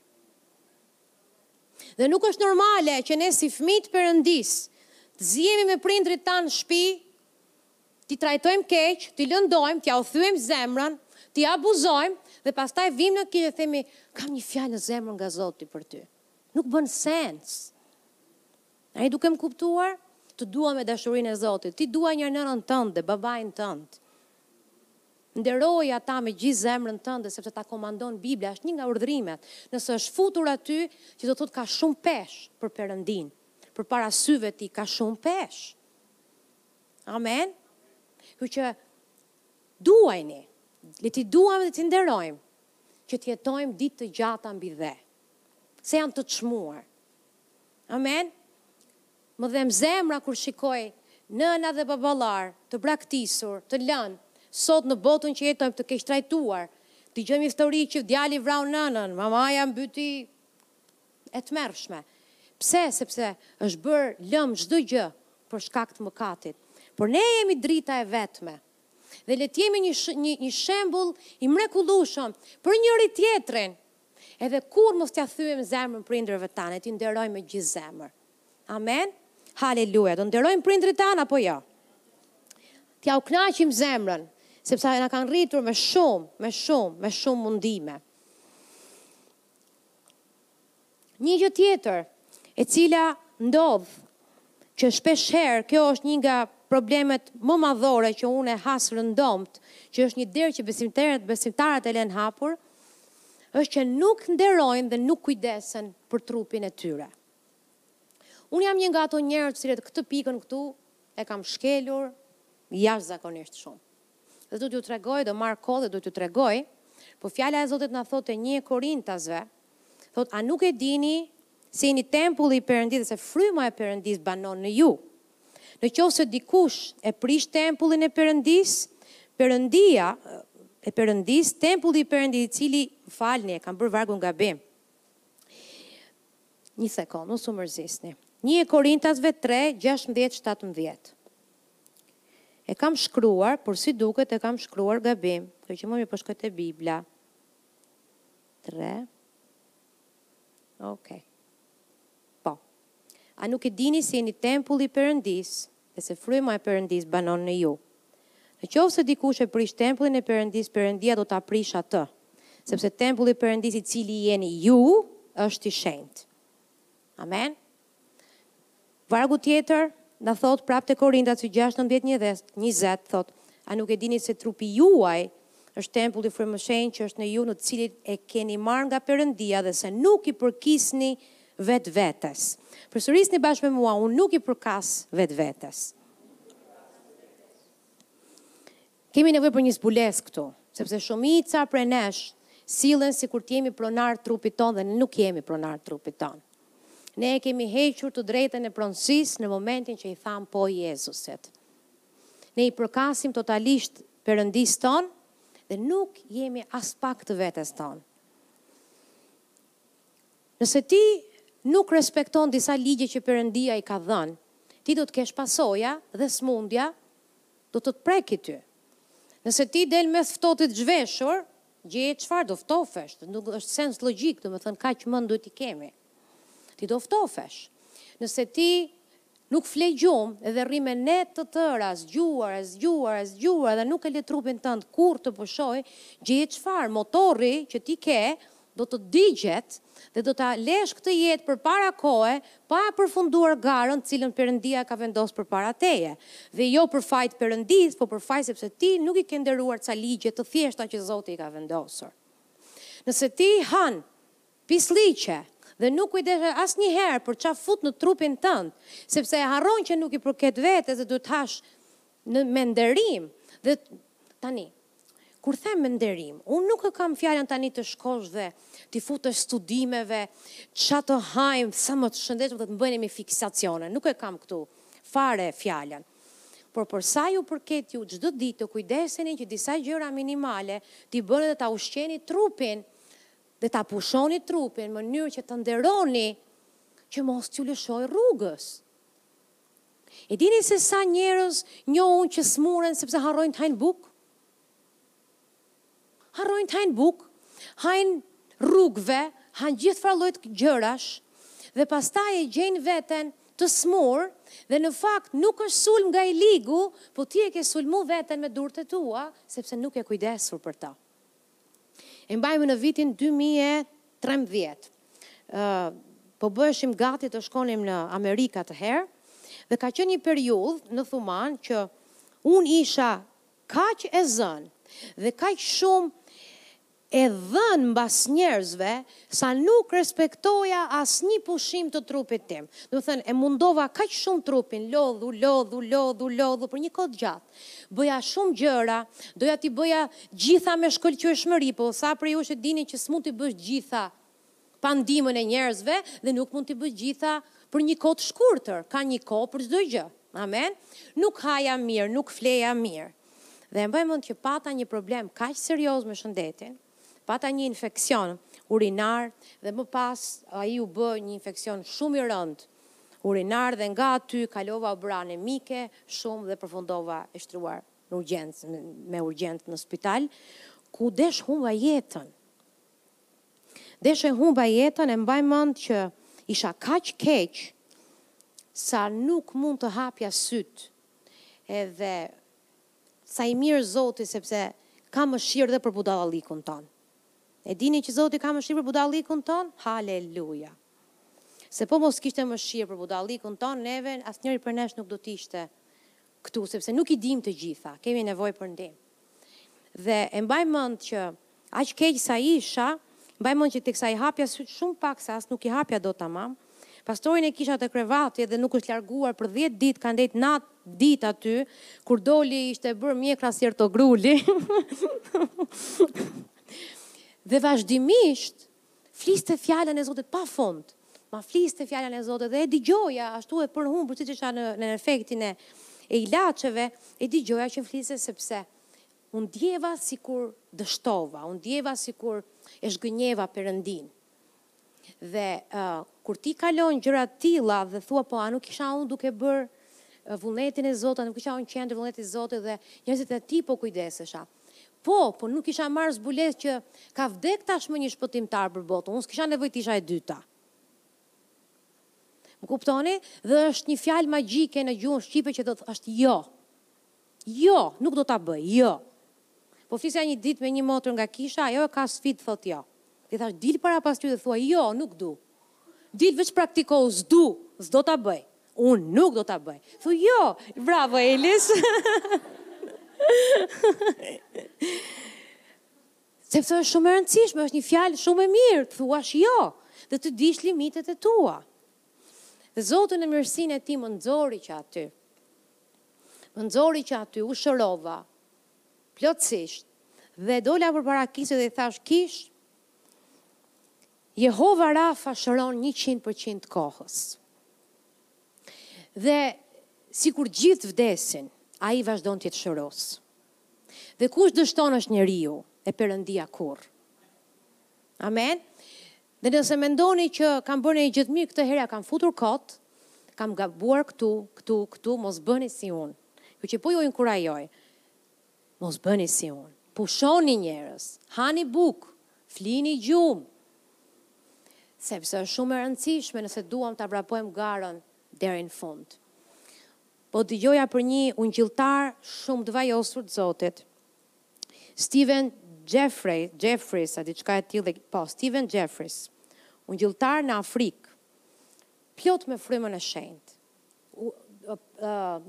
Dhe nuk është normale që ne si fëmijë të Perëndisë të zihemi me prindërit tanë në shtëpi t'i trajtojmë keq, t'i lëndojmë, t'ua thyejmë zemrën, t'i abuzojmë dhe pastaj vijmë në kishë dhe themi kam një fjalë në zemër nga Zoti për ty. Nuk bën sens. A je duke më kuptuar? Të dua me dashurinë e Zotit, ti duaj njëherë nënën tënde dhe babain tënd. Nderoji ata me gjithë zemrën tënde sepse ta komandon Bibla, është një nga urdhërimet. Nëse është futur aty, që do të thotë ka shumë peshë për Perëndin. Përpara syve të tij ka shumë peshë. Amen. Kështu që duajni, le t'i duam dhe t'i nderojmë që të jetojmë ditë të gjata mbi dhe. Se janë të çmuar. Amen. Më dhem zemra kur shikoj nëna dhe baballar të braktisur, të lënë sot në botën që jetojmë të keqtrajtuar. Dëgjojmë histori që djali vrau nënën, mamaja mbyti E tmerrshme. Pse? Sepse është bërë lëmsh çdo gjë për shkak të mëkatit. Por ne jemi drita e vetme. Dhe le të jemi një një një shembull i mrekullueshëm për njëri tjetrin. Edhe kurrë mos t'ia thyejmë zemrën prindërve tanë, e t'i nderojmë me gjithë zemër. Amen. Haleluja. Do nderojmë prindërit tanë apo jo? T'ua kënaqim zemrën, sepse na kanë rritur me shumë, me shumë, me shumë mundime. Një gjë tjetër e cila ndodh që shpesh herë kjo është një nga problemet më madhore që unë e has rëndomt, që është një derë që besimtarët besimtarët e lënë hapur, është që nuk nderojnë dhe nuk kujdesen për trupin e tyre. Unë jam një nga ato njerëz të cilët këtë pikën këtu e kam shkelur jashtëzakonisht shumë. Dhe do t'ju tregojë, do marrë kohë dhe do t'ju tregojë, por fjala e Zotit na thotë te një e Korintasve, thotë, a nuk e dini se jeni tempulli i Perëndisë dhe se fryma e Perëndisë banon në ju? Në qoftë se dikush e prish tempullin e Perëndisë, Perëndia, e Perëndisë, tempulli i Perëndisë, i cili, më falni, e kam bërë vargun gabim. Një sekondë, mos u mërzisni. Një e Korintasve tre, gjashtëmbëdhjetë, shtatëmbëdhjetë. E kam shkruar, por si duket e kam shkruar gabim. Kjo që më mirë po shkoj te Bibla. 3 Ok. Po. A nuk e dini se jeni tempulli i Perëndisë dhe se fryma e Perëndisë banon në ju? Në qoftë se dikush e prish tempullin e Perëndisë, Perëndia do ta prishë atë, sepse tempulli i Perëndisë i cili jeni ju është i shenjtë. Amen. Vargu tjetër na thot prapë te Korintasit 6 19 dhe 20 thot, a nuk e dini se trupi juaj është tempull i Frymës Shenjtë që është në ju në cilin e keni marrë nga Perëndia dhe se nuk i përkisni vetvetes. Përsërisni bashkë me mua, unë nuk i përkas vetvetes. Kemi nevojë për një zbulesë këtu, sepse shumica prej nesh sillen sikur të jemi pronarë trupit tonë dhe ne nuk jemi pronarë trupit tonë. Ne e kemi hequr të drejtën e pronësisë në momentin që i thamë po Jezusit. Ne i përkasim totalisht Perëndisë tonë dhe nuk jemi aspak të vetes tonë. Nëse ti nuk respekton disa ligje që Perëndia i ka dhënë, ti do të kesh pasoja dhe sëmundja do të të preki ty. Nëse ti del mes ftohtit zhveshur, gjeje çfarë do ftofesh, nuk është sens logjik, domethënë kaq mend duhet t'i kemi. Ti do ftofesh. Nëse ti nuk fle gjumë edhe rri me net të tëra, zgjuar, e zgjuar, e zgjuar dhe nuk e le trupin tënd kurrë të pushojë, gjeje çfarë, motori që ti ke, do të digjet dhe do ta lesh këtë jetë përpara kohe pa e përfunduar garën të cilën Perëndia e ka vendos përpara teje. Dhe jo për faj të Perëndisë, po për faj sepse ti nuk i ke nderuar ca ligje të thjeshta që Zoti i ka vendosur. Nëse ti han pisllëqe dhe nuk kujdesesh asnjëherë për ça fut në trupin tënd, sepse e harron që nuk i përket vetes dhe duhet të hash Në me nderim! Dhe tani, kur them me nderim, unë nuk e kam fjalën tani të shkosh dhe t'i futesh studimeve ça të hajmë sa më të shëndetshëm dhe të bënemi fiksacione, nuk e kam këtu fare fjalën. Por për sa ju përket ju çdo ditë të kujdeseni që disa gjëra minimale t'i bëni dhe ta ushqeni trupin dhe ta pushoni trupin në mënyrë që ta nderoni që mos t'ju lëshojë rrugës. E dini se sa njerëz njoh unë që smuren sepse harrojnë të hajnë bukë? Harrojnë të hajnë bukë, hajnë rrugëve, hajnë gjithfarë lloj gjërash dhe pastaj e gjejnë veten të smur dhe në fakt nuk është sulm nga i ligu, po ti e ke sulmu veten me durët e tua, sepse nuk je kujdesur për ta. E mbaj mend në vitin dy mijë e trembëdhjetë. Po bëheshim gati të shkonim në Amerikë atëherë dhe ka qenë një periudhë në Thumanë që unë isha kaq e zënë dhe kaq shumë e dhënë mbas njerëzve sa nuk respektoja asnjë pushim të trupit tim. Domethënë e mundova kaq shumë trupin, lodhu, lodhu, lodhu, lodhu për një kohë të gjatë. Bëja shumë gjëra, doja t'i bëja gjitha me shkëlqyeshmëri, po sa prej jush e dini që s'mund t'i bësh gjitha pa ndihmën e njerëzve dhe nuk mund t'i bësh gjitha për një kohë të shkurtër, ka një kohë për çdo gjë. Amen. Nuk haja mirë, nuk fleja mirë. Dhe e mbaj mend që pata një problem kaq serioz me shëndetin. pata një infeksion urinar dhe më pas ai u bë një infeksion shumë i rëndë urinar dhe nga aty kalova u bëra anemike shumë dhe përfundova e shtruar në urgjencë me urgjencë në spital ku desh humba jetën. Desh e humba jetën e mbaj mend që isha kaq keq sa nuk mund të hapja sytë edhe Sa i mirë Zoti sepse ka mëshirë dhe për budallallikun tonë. E dini që Zoti ka mëshirë për budallikun tonë? Haleluja! Se po mos kishte mëshirë për budallikun tonë, neve asnjëri prej nesh nuk do të ishte këtu, sepse nuk i dimë të gjitha, kemi nevojë për ndihmë. Dhe e mbaj mend që Aq keq sa isha, mbaj mend që teksa i hapja sytë shumë pak se as nuk i hapja dot tamam. Pastorin e kisha te krevati dhe nuk është larguar për dhjetë ditë ka ndejt natë ditë aty, kur doli ishte bërë mjekra si Ertogruli. Dhe vazhdimisht fliste fjalën e Zotit pa fund. Ma fliste fjalën e Zotit dhe e dëgjoja ashtu e përhumbur siç isha në në efektin e e ilaçeve, e dëgjoja që fliste sepse U ndjeva sikur dështova, u ndjeva sikur e zhgënjeva Perëndinë. Dhe kur ti kalon gjëra të tilla dhe thua po a nuk isha unë duke bërë vullnetin e Zotit, a nuk isha unë në qendër të vullnetit të Zotit dhe njerëzit e tij po kujdesesha. Po, po nuk kisha marrë zbulesë që ka vdek tashmë një shpëtimtar për botën. Unë s'kisha nevojë të isha e dyta. Më kuptoni? Dhe është një fjalë magjike në gjuhën shqipe që dhe ajo është jo. Jo! Nuk do ta bëj! Jo! Po flisja një ditë me një motër nga kisha, ajo e ka sfidë të thotë jo. I thashë dil para pasqyre dhe thuaj jo, nuk du! Dil veç praktikohu, s'du! S'do ta bëj! Unë nuk do ta bëj! Thuj jo! Bravo Elis! Sepse është shumë e rëndësishme, është një fjalë shumë e mirë të thuash jo dhe të dish limitet e tua. Dhe Zoti në mirësinë e tij më nxori që aty. Më nxori që aty u shërova plotësisht dhe dola përpara kishës dhe i thash Kish, Jehova Rafa shëron 100% të kohës. Dhe sikur të gjithë vdesin, ai vazhdon të jetë shërues. Dhe kush dështon është njeriu, e Perëndia kurrë. Amen. Dhe nëse mendoni që kam bërë ndonjë gjë të mirë këtë herë ia kam futur kot, kam gabuar këtu, këtu, këtu, mos bëni si unë. Kështu që po ju inkurajoj, mos bëni si unë. Pushoni njerëz, hani bukë, flini gjumë, sepse është shumë e rëndësishme nëse duam ta vrapojmë garën deri në fund. Po dëgjoja për një ungjilltar shumë të vajosur të Zotit. Steven Jeffrey, Jeffries a diçka e tillë, po, Steven Jeffries, ungjilltar në Afrikë, plot me Frymën e Shenjtë,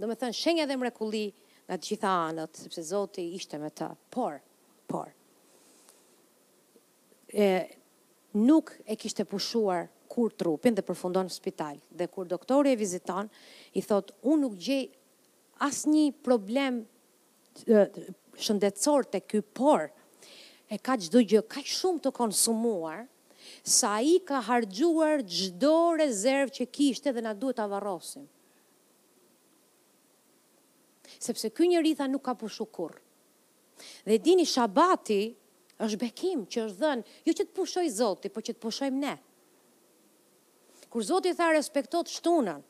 domethënë shenja dhe mrekulli nga të gjitha anët, sepse Zoti ishte me të. Por, por e nuk e kishte pushuar kurrë trupin dhe përfundon në spital. Dhe kur doktori e viziton, i thot, unë nuk gjej asnjë problem shëndetësor tek ky por e ka çdo gjë kaq shumë të konsumuar sa ai ka harxhuar çdo rezervë që kishte dhe na duhet ta varrosim. Sepse ky njeri tha nuk ka pushu kurr. Dhe dini shabati është bekim që është dhënë, jo që të pushoj Zoti, po që të pushojmë ne. Kur Zoti tha respekto të shtunën,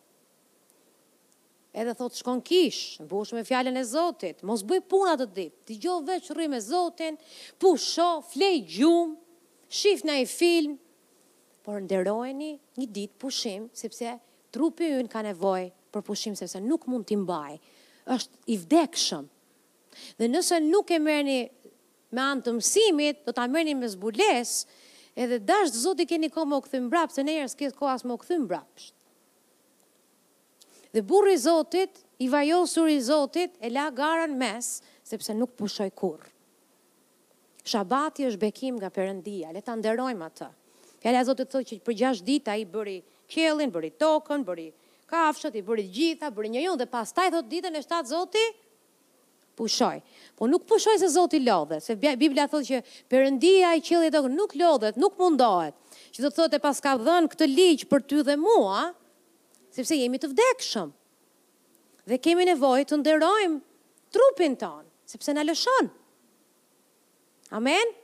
Edhe thotë shko në kishë, mbushu me fjalën e Zotit, mos bëj punë atë ditë, dëgjo veç rri me Zotin, pusho, flej gjumë, shif nanjë film, por nderojeni një ditë pushim sepse trupi ynë ka nevojë për pushim sepse nuk mund t'i mbajë, është i vdekshëm. Dhe nëse nuk e merrni me anë të mësimit, do ta merrni me zbulesë, edhe dashtë Zoti keni kohë me u kthy mbrapsht se nganjëherë s'ke kohë as me u kthy mbrapsht. Dhe burri i Zotit, i vajosur i Zotit, e la garën mes, sepse nuk pushoi kurrë. Shabati është bekim nga Perëndia, le ta nderojmë atë. Fjala e Zotit thotë që për gjashtë ditë ai bëri qiellin, bëri tokën, bëri kafshët, i bëri të gjitha, bëri njeriun dhe pastaj thotë ditën e shtatë Zoti pushoi. Po nuk pushoi se Zoti lodhet, se Bibla thotë që Perëndia e qiellit dhe tokës nuk lodhet, nuk mundohet. Që do të thotë e paska dhënë këtë ligj për ty dhe mua, sepse jemi të vdekshëm dhe kemi nevojë të nderojmë trupin tonë, sepse na lëshon. Amen?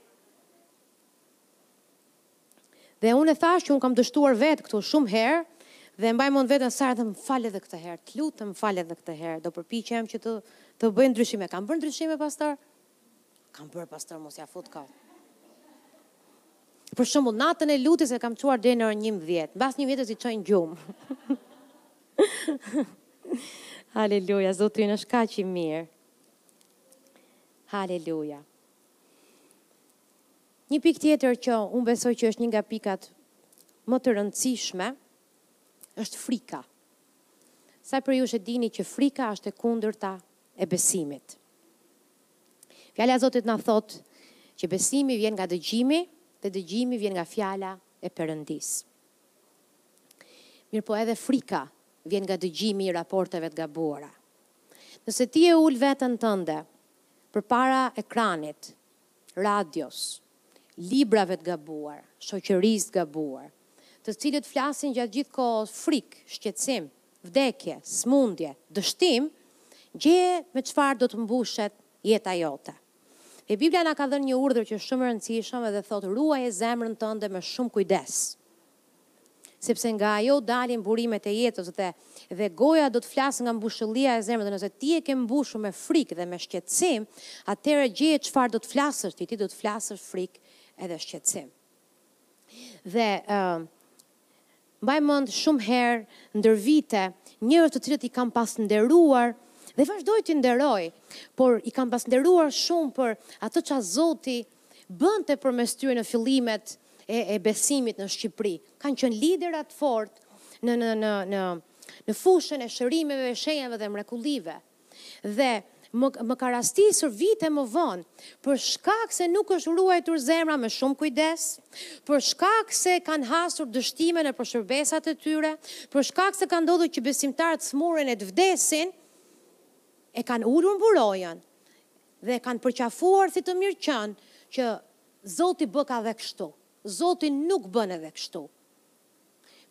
Dhe unë e thashë që unë kam dështuar vetë këtu shumë herë, dhe mbaj mend veten sa herë më fal edhe këtë herë, të lutem më fal edhe këtë herë, do përpiqem që të, të bëj ndryshime. Kam bërë ndryshime, pastor? Kam bërë pastor mos ja fut kot. Për shembull, natën e lutjes e kam çuar deri në orën 11. Mbas 11 i çoj në gjumë. Haleluja, Zoti ynë është kaq i mirë. Haleluja. Një pikë tjetër që unë besoj që është një nga pikat më të rëndësishme është frika. Sa prej jush e dini që frika është e kundërta e besimit. Fjala e Zotit na thotë që besimi vjen nga dëgjimi dhe dëgjimi vjen nga fjala e Perëndisë. Mirëpo edhe frika vjen nga dëgjimi i raporteve të gabuara. Nëse ti e ul veten tënde përpara ekranit, radios, librave të gabuar, shoqërisë të gabuar, të cilët flasin gjatë gjithë kohës frikë, shqetësim, vdekje, sëmundje, dështim, gjeje me çfarë do të mbushet jeta jote. Dhe Bibla na ka dhënë një urdhër që është shumë i rëndësishëm dhe thotë ruaje zemrën tënde me shumë kujdes. sepse nga ajo dalin burimet e jetës dhe dhe goja do të flasë nga mbushëllia e zemrës dhe nëse ti e ke mbushur me frikë dhe me shqetësim atëherë gjeje çfarë do të flasësh ti ti do të flasësh frikë edhe shqetësim dhe uh, mbaj mend shumë herë ndër vite njerëz të cilët i kam pas nderuar dhe vazhdoj t'i nderoj por i kam pas nderuar shumë për atë ça Zoti bënte përmes tyre në fillimet e e besimit në Shqipëri. Kanë qenë liderë të fortë në në në në në fushën e shërimeve, shenjave dhe mrekullive. Dhe më më ka rastisur vite më vonë, për shkak se nuk është ruajtur zemra me shumë kujdes, për shkak se kanë hasur dështime nëpër shërbesat e tyre, për shkak se ka ndodhur që besimtarët smuren e të vdesin, e kanë ulur mburojën, Dhe e kanë përqafuar si të mirëqenë që Zoti bëka dhe kështu. Zoti nuk bën edhe kështu.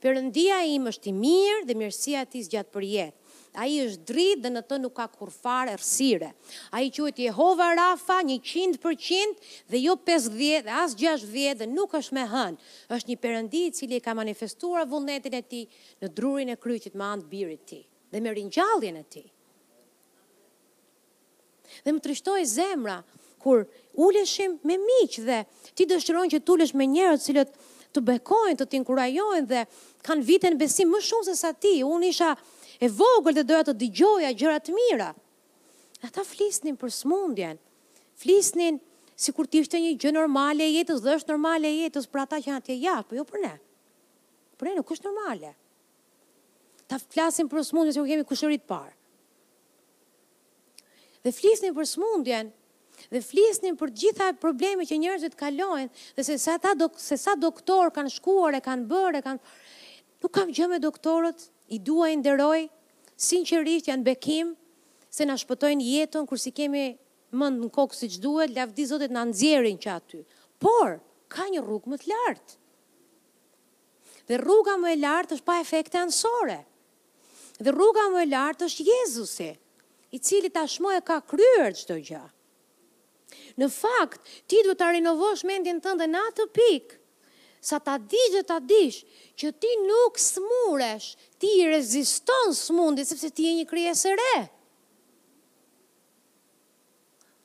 Perëndia im është i mirë dhe mirësia e tij zgjat përjetë. Ai është dritë dhe në të nuk ka kurrfarë errësire. Ai quhet Jehova Rafa njëqind për qind dhe jo pesëdhjetë dhe as gjashtëdhjetë dhe nuk është me hënë. Është një Perëndi i cili e ka manifestuar vullnetin e tij në drurin e kryqit me anë të Birit të tij dhe me ringjalljen e tij. Dhe më trishtohej zemra kur uleshim me miq dhe ti dëshiron që të ulesh me njerëz të cilët të bekojnë, të të inkurajojnë dhe kanë vite në besim më shumë se sa ti. Unë isha e vogël dhe doja të dëgjoja gjëra të mira. Ata flisnin për smundjen, flisnin sikur t'ishte një gjë normale e jetës dhe është normale e jetës për ata që janë atje jashtë, për po jo për ne. Për ne nuk është normale. Ata flasin për smundjen sikur e kemi kushëri të parë. Dhe flisnin për smundjen, dhe flisnin për të gjitha problemet që njerëzit kalojnë, dhe se sa ata do se sa doktorë kanë shkuar e kanë bërë e kanë nuk kam gjë me doktorët, i dua i nderoj, sinqerisht janë bekim se na shpëtojnë jetën kur s'i kemi mendtë në kokë siç duhet, lavdi Zotit na nxjerrin që aty. Por ka një rrugë më të lartë. Dhe rruga më e lartë është pa efekte anësore. Dhe rruga më e lartë është Jezusi, i cili tashmë e ka kryer çdo gjë. Në fakt, ti duhet ta rinovosh mendjen tënde në atë pikë, sa ta dish dhe ta dish që ti nuk smuresh, ti i reziston smundjes sepse ti je një krijesë e re.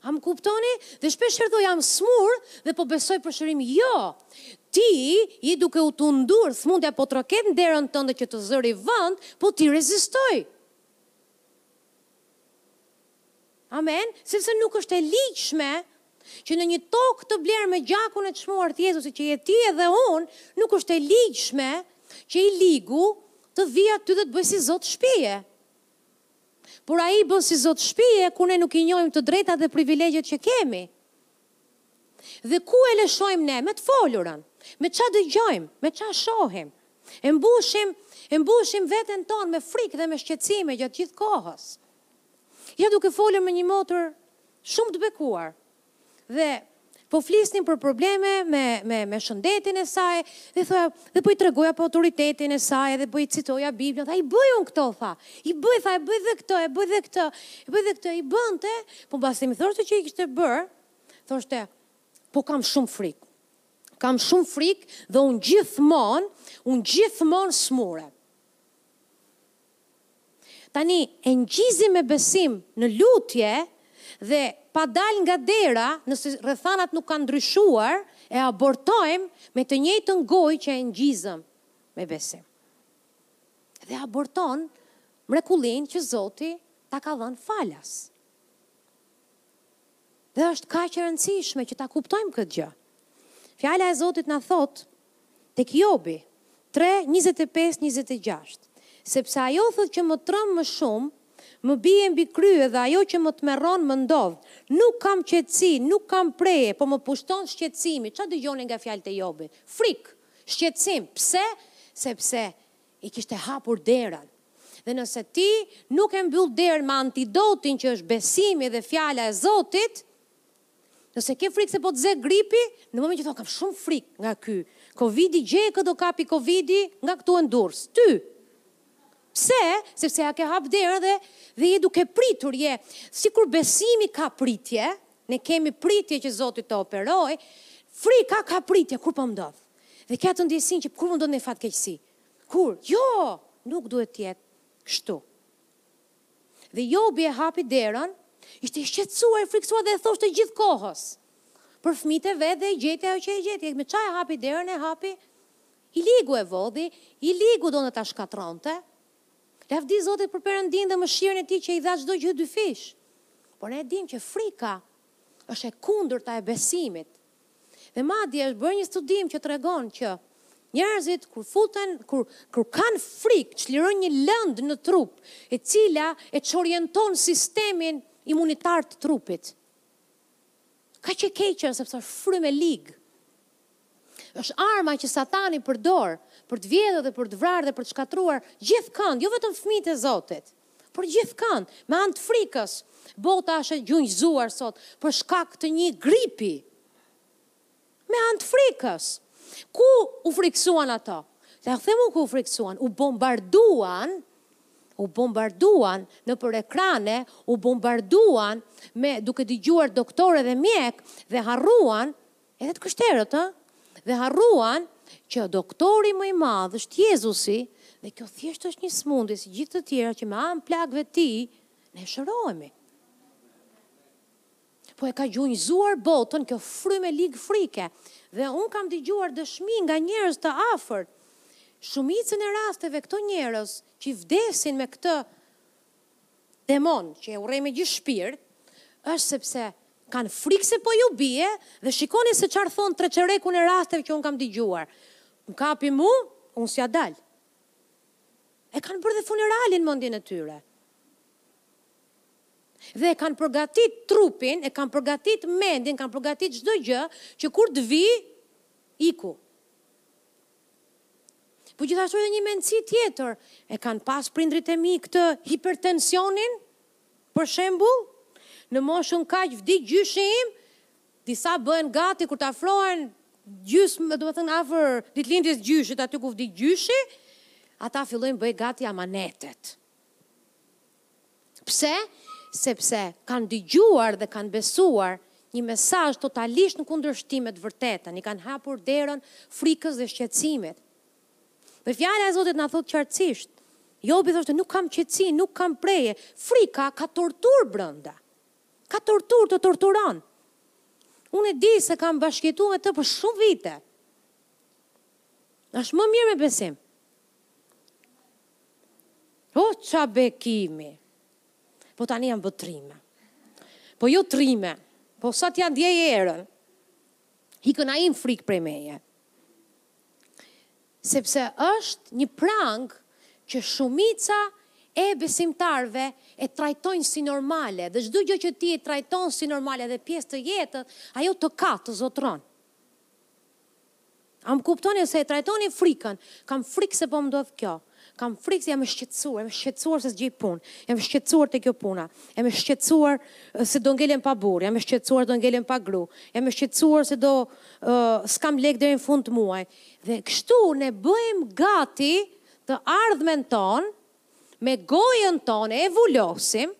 A më kuptoni? Dhe shpesh herë tho jam smur dhe po besoj për shërim. Jo! Ti je duke u tunduar, smundja po troket në derën tënde që të zërë vënd, po ti rezistoji. Amen? Sepse nuk është e ligjshme që në një tokë të blerë me gjakun e çmuar të Jezusit që je ti edhe unë, nuk është e ligjshme që i ligu të vijë aty dhe të bëjë si zot shpie. Por ai bën si zot shpie kur ne nuk i njohim të drejtat dhe privilegjet që kemi. Dhe ku e lëshojmë ne? Me të folurën. Me ça dëgjojmë, me ça shohim. E mbushim, e mbushim veten tonë me frikë dhe me shqetësime gjatë gjithë kohës. Isha duke folur me një motër shumë të bekuar, dhe po flisnim për probleme me me me shëndetin e saj dhe thoja dhe po i tregoja po autoritetin e saj dhe po i citoja Biblën tha i boj un këto tha i bëj tha e bëj dhe këtë e bëj dhe këtë e bëj dhe këtë i bënte po mbasi më thoshte që i kishte bër thoshte po kam shumë frikë kam shumë frikë dhe un gjithmonë un gjithmonë smure Tani e ngjizim me besim në lutje dhe pa dalë nga dera nëse rrethanat nuk kanë ndryshuar, e abortojmë me të njëjtën gojë që e ngjizëm me besim. Dhe aborton mrekullinë që Zoti ta ka dhënë falas. Dhe është kaq e rëndësishme që ta kuptojmë këtë gjë. Fjala e Zotit na thotë tek Jobi 3, 25, 26, sepse ajo thotë që më tremb më shumë, më bie mbi krye dhe ajo që më tmerron më ndodh. Nuk kam qetësi, nuk kam prehje, po më pushton shqetësimi. Ça dëgjoni nga fjalët e Jobit? Frikë, shqetësim. Pse? Sepse i kishte hapur derën. Dhe nëse ti nuk e mbyll derën me antidotin që është besimi dhe fjala e Zotit, nëse ke frikë se po të zë gripi, në momentin që thua kam shumë frikë nga ky Covidi, gjeje kë do kapi Covidi nga këtu e në Durrës, ty. Pse? Sepse ia ke hap derën dhe dhe je duke pritur, je sikur besimi ka pritje, ne kemi pritje që Zoti të operojë, frika ka pritje kur po ndodh. Dhe ke atë ndjesinë që kur po ndodh një fatkeqësi, Kur? Jo! Nuk duhet të jetë kështu. Dhe Jobi e hapi derën, ishte i shqetësuar, i frikësuar dhe e thoshte gjithë kohës për fëmijët e vet dhe e gjeti ajo që e gjeti. Me ça e hapi derën? E hapi i ligu e vodhi, i ligu donte ta shkatrronte. Lavdi Zotit për Perëndinë dhe mëshirën e tij që i dha çdo gjë dyfish. Por ne e dimë që frika është e kundërta e besimit. Dhe madje është bërë një studim që tregon që njerëzit kur futen, kur, kur kanë frikë, çlirojnë një lëndë në trup, e cila e çorienton sistemin imunitar të trupit. Kaq e keqe, sepse është frymë e ligë. është arma që satani përdor për të vjedhur dhe për të vrarë dhe për të shkatërruar gjithkënd, jo vetëm fmijt e Zotit. Por gjithkand, me anë të frikës, bota është e gjunjëzuar sot për shkak të një gripi. Me anë të frikës. Ku u frikësuan ato? Dhe a themu ku u frikësuan? U bombarduan, u bombarduan nëpër ekrane, u bombarduan me duke dëgjuar doktore dhe mjekë dhe harruan Edhe të krishterët, ë? Dhe harruan që doktori më i madh është Jezusi, dhe kjo thjesht është një smundje si gjithë të tjera që me anë plagëve të tij ne shërohemi. Po e ka gjunjëzuar botën kjo frymë e ligë frike. Dhe un kam dëgjuar dëshmi nga njerëz të afërt. Shumicën e rasteve këto njerëz që vdesin me këtë Demon, që e urrej me gjithë shpirt, është sepse kanë frikë se po ju bie dhe shikoni se çfarë thonë treçerekun e rasteve që unë kam dëgjuar. M'kapi mu, unë s'ja dal. E kanë bërë dhe funeralin mendjen e tyre. Dhe e kanë përgatit trupin, e kanë përgatit mendjen, kanë përgatit çdo gjë që kur të vi iku. Po gjithashtu edhe një mendësi tjetër, e kanë pas prindrit e mi këtë hipertensionin, për shembull, në moshën kaq vdiq gjyshi im, disa bëhen gati kur të afrohen gjysh, domethënë afër ditëlindjes gjyshit, aty ku vdiq gjyshi, ata fillojnë bëj gati amanetet. Pse? Sepse kanë dëgjuar dhe kanë besuar një mesazh totalisht në kundërshtim me të vërtetën, i kanë hapur derën frikës dhe shqetësimit. Dhe fjala e Zotit na thotë qartësisht, Jobi thoshte nuk kam qetësi, nuk kam prehje, frika ka torturë brenda. Ka torturë, të torturon. Unë e di se kam bashkëjetu me të për shumë vite. Është më mirë me besim. Oh, ça bekimi! Po tani jam bë trime. Po jo trime, po sa t'ja ndjej erën, ikën ajo frikë prej meje. Sepse është një prangë që shumica e besimtarve e trajtojnë si normale, dhe çdo gjë që ti e trajton si normale dhe pjesë të jetës, ajo të ka, të zotëron. A më kuptoni se e trajtoni frikën? Kam frikë se po më ndodh kjo. Kam frikë se jam e shqetësuar, jam e shqetësuar se s'gjej punë. Jam e shqetësuar te kjo puna. Jam e shqetësuar se do ngelem pa burrë, jam e shqetësuar se do ngelem pa gru, jam e shqetësuar se do s'kam lekë deri në fund të muajit. Dhe kështu ne bëjmë gati të ardhmen tonë, me gojën tonë e vulosim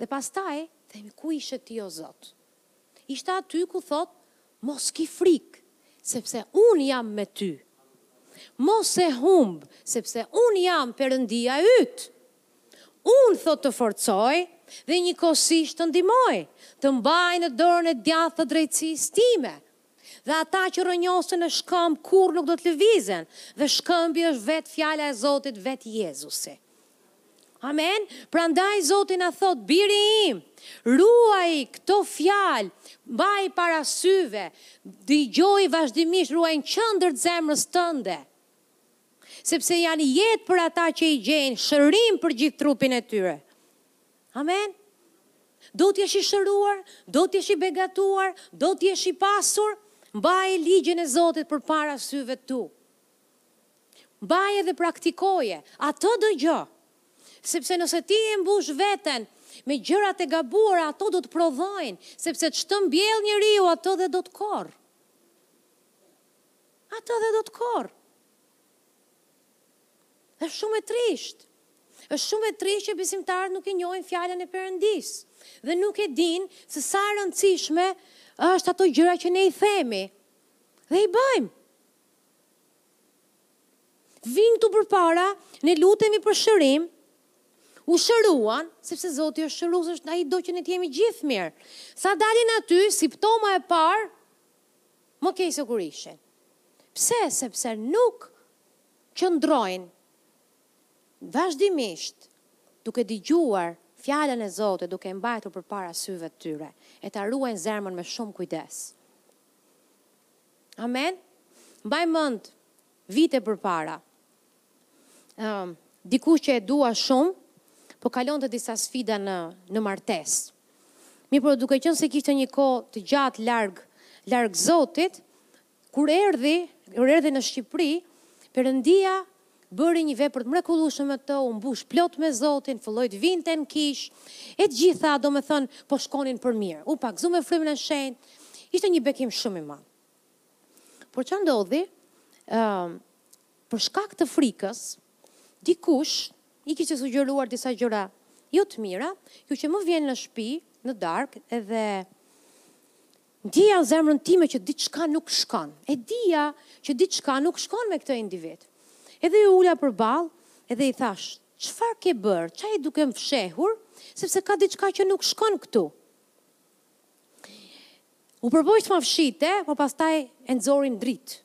dhe pastaj themi ku ishe ti o Zot? Ishte aty ku thotë, Mos ki frikë, sepse unë jam me ty. Mos e humb, sepse unë jam Perëndia yt. Unë, thotë, të forcoj dhe njëkohësisht të ndihmoj, të mbaj në dorën e djathtë të drejtësisë time. Dhe ata që rrënjosen në shkëmb kurrë nuk do të lëvizen, dhe shkëmbi është vetë fjala e Zotit, vetë Jezusi. Amen. Prandaj Zoti na thotë, biri im, ruaji këto fjalë, mbaji para syve, dëgjoji vazhdimisht, ruaji në qendër të zemrës tënde. Sepse janë jetë për ata që i gjejnë, shërim për gjithë trupin e tyre. Amen! Do të jesh i shëruar, do të jesh i begatuar, do të jesh i pasur, mbaje ligjin e Zotit përpara syve të tu. Mbaje dhe praktikoje, atë gjë, sepse nëse ti e mbush veten me gjërat e gabuara ato do të prodhojnë, sepse ç'të mbjellë njeriu atë dhe do të korrë. Atë dhe do të korrë. Është shumë e trishtë. Është shumë e trishtë që besimtarët nuk e njohin fjalën e Perëndisë dhe nuk e dinë se sa e rëndësishme është ato gjëra që ne i themi dhe i bëjmë. Vijnë këtu përpara, ne lutemi për shërim, u shëruan, sepse Zoti është shërues, ai do që ne të jemi gjithë mirë. Sa dalin aty, siptoma e parë më keq se kur ishin. Pse? Sepse nuk qëndrojnë vazhdimisht duke dëgjuar Fjalën e Zotit, duke e mbajtur përpara syve të tyre, e ta ruajnë zemrën me shumë kujdes. Amen? Mbaj mend vite përpara, ëh, dikush që e dua shumë, po kalonte disa sfida në në martesë. Mirëpo duke qenë se kishte një kohë të gjatë larg larg Zotit, kur erdhi, kur erdhi në Shqipëri, Perëndia bëri një vepër të mrekullueshme me të, u mbush plot me Zotin, filloi të vinte në kishë, e të gjitha, domethënë, po shkonin për mirë. U pagëzu me Frymën e Shenjtë. Ishte një bekim shumë i madh. Por çfarë ndodhi? Ëm ehm, për shkak të frikës, dikush i kishte sugjeruar disa gjëra jo të mira, kjo që më vjen në shtëpi, në darkë, edhe dija në zemrën time që diçka nuk shkon. E dija që diçka nuk shkon me këtë individ. Edhe iu ula përballë, edhe i thashë, çfarë ke bërë, ça je duke më fshehur, sepse ka diçka që nuk shkon këtu. U përpoq të ma fshihte, por pastaj e nxori në dritë.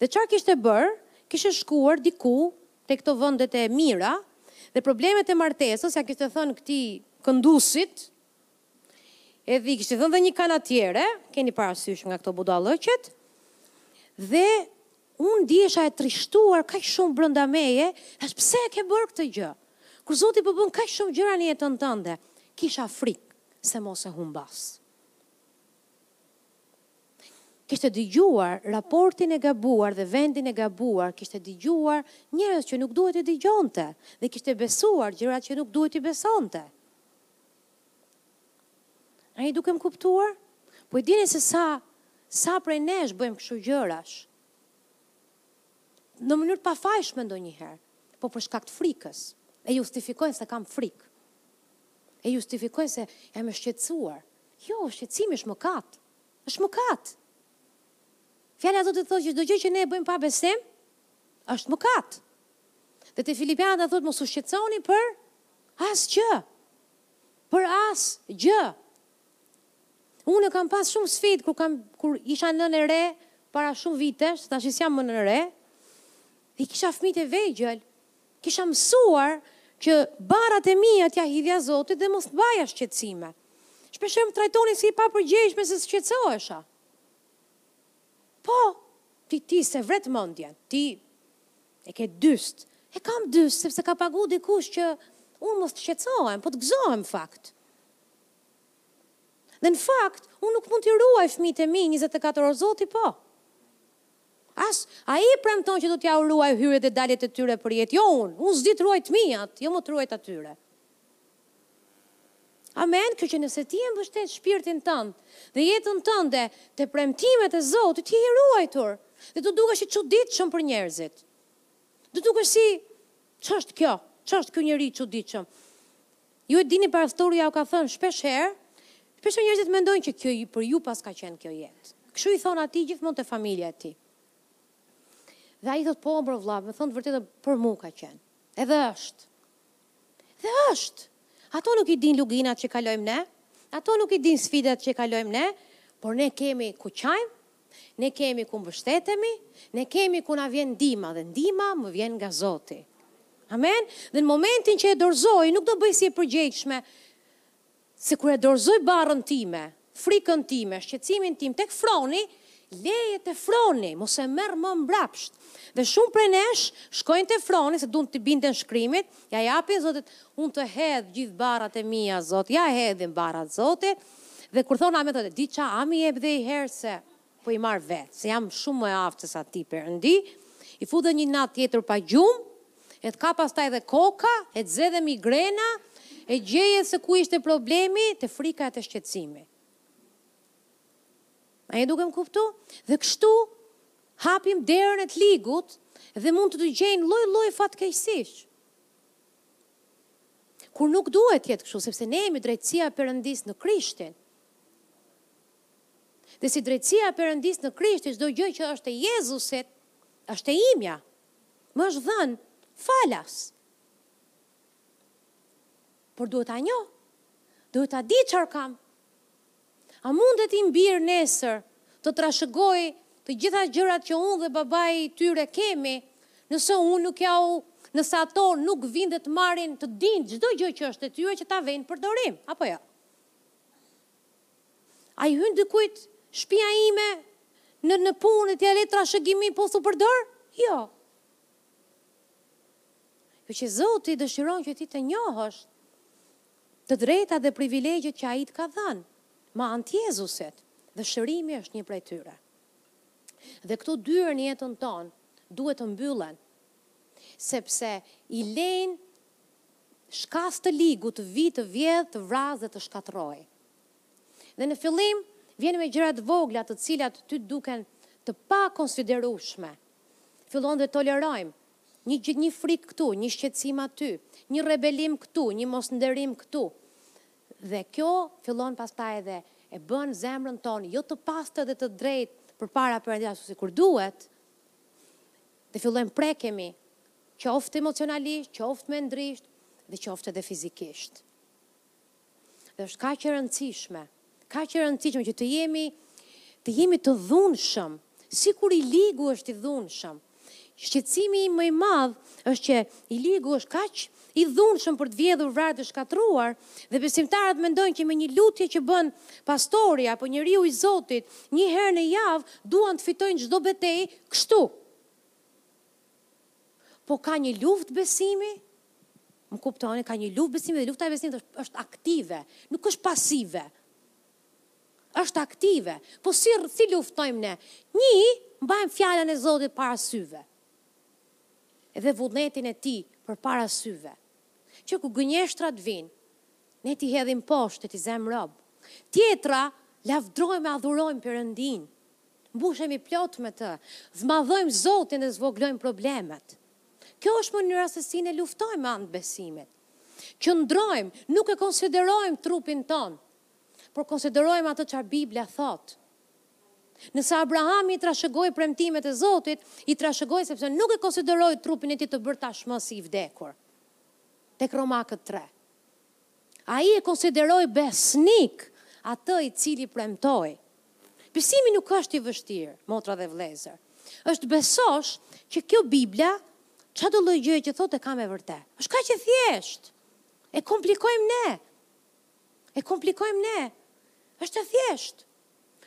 Dhe çfarë kishte bërë, kishte shkuar diku te këto vendet e mira dhe problemet e martesës ia kishte thënë këtij këndusit, edhe i kishte dhënë dhe një kanatiere, keni parasysh nga këto budallëqet, dhe unë ndihesha e trishtuar kaq shumë brenda meje, thashë pse e ke bërë këtë gjë? Kur Zoti po bën kaq shumë gjëra në jetën tënde, kisha frikë se mos e humbas. Kishte dëgjuar raportin e gabuar dhe vendin e gabuar, kishte dëgjuar njerëz që nuk duhej t'i dëgjonte dhe kishte besuar gjërat që nuk duhej t'i besonte. A jeni duke më kuptuar? Po e dini se sa, sa prej nesh bëjmë kështu gjërash? Në mënyrë të pafajshme ndonjëherë, po për shkak të frikës, e justifikojnë se kam frikë. e justifikojnë se jam e shqetësuar. Jo, shqetësimi është mëkat. Është mëkat. Fjala e Zotit thotë që çdo gjë që ne e bëjmë pa besim është mëkat. Dhe te Filipianët na thotë mos u shqetësoni për asgjë. Për asgjë. Unë kam pas shumë sfidë kur kam kur isha nënë e re para shumë vitesh, tash s'jam më nënë e re. I kisha fëmijët e vegjël, Kisha mësuar që barrat e mia t'ia hidhja Zotit dhe mos të mbaja shqetësime. Shpeshherë më trajtonin si e papërgjegjshme se s'shqetësohesha. Po, ti ti s'e vret mendjen, ti e ke dyst. E kam dyst sepse ka pagu dikush që unë mos të shqetësohem, po të gëzohem fakt. Dhe në fakt, unë nuk mund t'i ruaj fëmijët e mi 24 orë, Zoti po. As, Ai i premton që do t'ia u ruajë hyrjet dhe daljet e tyre përjetë, jo unë. Unë s'di të ruaj të miat, jo më të ruaj të tyret. Amen, kështu që nëse ti e mbështet shpirtin tënd dhe jetën tënde te premtimet e Zotit, je i ruajtur dhe do dukesh i çuditshëm për njerëzit. Do dukesh si ç'është kjo? Ç'është ky njeri i çuditshëm? Ju e dini pastori jua ka thënë shpesh herë, shpesh herë njerëzit mendojnë që kjo për ju paska qenë kjo jetë. Kështu i thonë atij gjithmonë te familja e tij. Dhe ai thotë po mor vlla, me thënë të vërtetën për mua ka qenë. Edhe është. Dhe është. Ato nuk i dinë luginat që kalojmë ne, ato nuk i dinë sfidat që kalojmë ne, por ne kemi ku qajmë, Ne kemi ku mbështetemi, ne kemi ku na vjen ndihma dhe ndihma më vjen nga Zoti. Amen. Dhe në momentin që e dorëzoj, nuk do bëj si e përgjegjshme, se kur e dorëzoj barrën time, frikën time, shqetësimin tim tek froni, leje te froni, mos e merr më mbrapsht. Dhe shumë prej nesh shkojnë te froni se duan t'i binden shkrimit, ia japin Zotit, unë të hedh gjithë barrat e mia Zot, ia hedhin barrat Zotit, Dhe kur thonë amen thotë di ça a m'i jep dhe një herë se po i marr vetë se jam shumë më e aftë se sa ti perëndi i fut edhe një natë tjetër pa gjumë e të kap pastaj dhe koka e të ze dhe migrena e gjeje se ku ishte problemi te frika e te shqetësimi a je duke më kuptu dhe kështu hapim derën e të ligut dhe mund të të gjejnë lloj lloj fatkeqësish Kur nuk duhet të jetë kështu, sepse ne jemi drejtësia e Perëndisë në Krishtin. Dhe si drejtësia e Perëndisë në Krishtin, çdo gjë që është e Jezusit, është e imja. Më është dhënë falas. Por duhet ta njoh. Duhet ta di çfarë kam. A mundet im bir nesër të trashëgojë të gjitha gjërat që unë dhe babai i tyre kemi, nëse unë nuk jua nëse ato nuk vijnë dhe të marrin të dinë çdo gjë që është e tyre që ta vënë në përdorim, apo jo? A i hyn dikujt shpia ime në në punë dhe t'ia lë trashëgimi po s'u përdor? Jo. Jo që Zoti dëshiron që ti të njohësh Të drejtat dhe privilegjet që Ai të ka dhënë, me anë të Jezusit, dhe shërimi është një prej tyre. Dhe këto dyer në jetën tonë duhet të mbyllen, sepse i lejnë shkas të ligut të vijë të vjedhë, të vrasë dhe të shkatërrojë. Dhe në fillim vjen me gjëra të vogla të cilat ty të duken të pakonsiderueshme. Fillojmë dhe tolerojmë Një gjë një frikë këtu, një shqetësim aty, një rebelim këtu, një mosnderim këtu. Dhe kjo fillon pastaj dhe e bën zemrën tonë jo të pastër dhe të drejtë përpara Perëndisë ashtu sikur duhet, dhe fillojmë prekemi qoftë emocionalisht, qoftë mendrisht dhe qoftë edhe fizikisht. Dhe është kaq e rëndësishme, kaq e rëndësishme që të jemi të jemi të dhunshëm, sikur i ligu është i dhunshëm. Shqetësimi im më i madh është që i ligu është kaq i dhunshëm për të vjedhur, vrarë e shkatërruar, dhe besimtarët mendojnë që me një lutje që bën pastori apo njeriu i Zotit një herë në javë duan të fitojnë çdo betejë kështu. Po ka një luftë besimi, më kuptoni, ka një luftë besimi dhe lufta e besimit është, është aktive, nuk është pasive. Është aktive. Po si si luftojmë ne? Një, mbajmë fjalën e Zotit para syve. Dhe vullnetin e tij përpara syve. Që kur gënjeshtrat vijnë, ne t'i hedhim poshtë, t'i zëmë rob. Tjetra, lavdërojmë e adhurojmë Perëndinë. Mbushemi plot me të. Zmadhojmë Zotin dhe zvogëlojmë problemet. Kjo është mënyra se si ne luftojmë me anë të besimit. Qëndrojmë, nuk e konsiderojmë trupin tonë, por konsiderojmë atë çfarë Bibla thotë. Nëse Abrahami i trashëgoi premtimet e Zotit, i trashëgoi sepse nuk e konsideroi trupin e tij të bërë tashmë si i vdekur. Tek Romakët 3. Ai e konsideroi besnik atë i cili premtoi. Besimi nuk është i vështirë, motra dhe vëllezër. Është të besosh që kjo Bibla, çfarë do lloj gjëje që thotë e ka me vërtet. Është kaq e thjeshtë. E komplikojmë ne. E komplikojmë ne. Është e thjeshtë.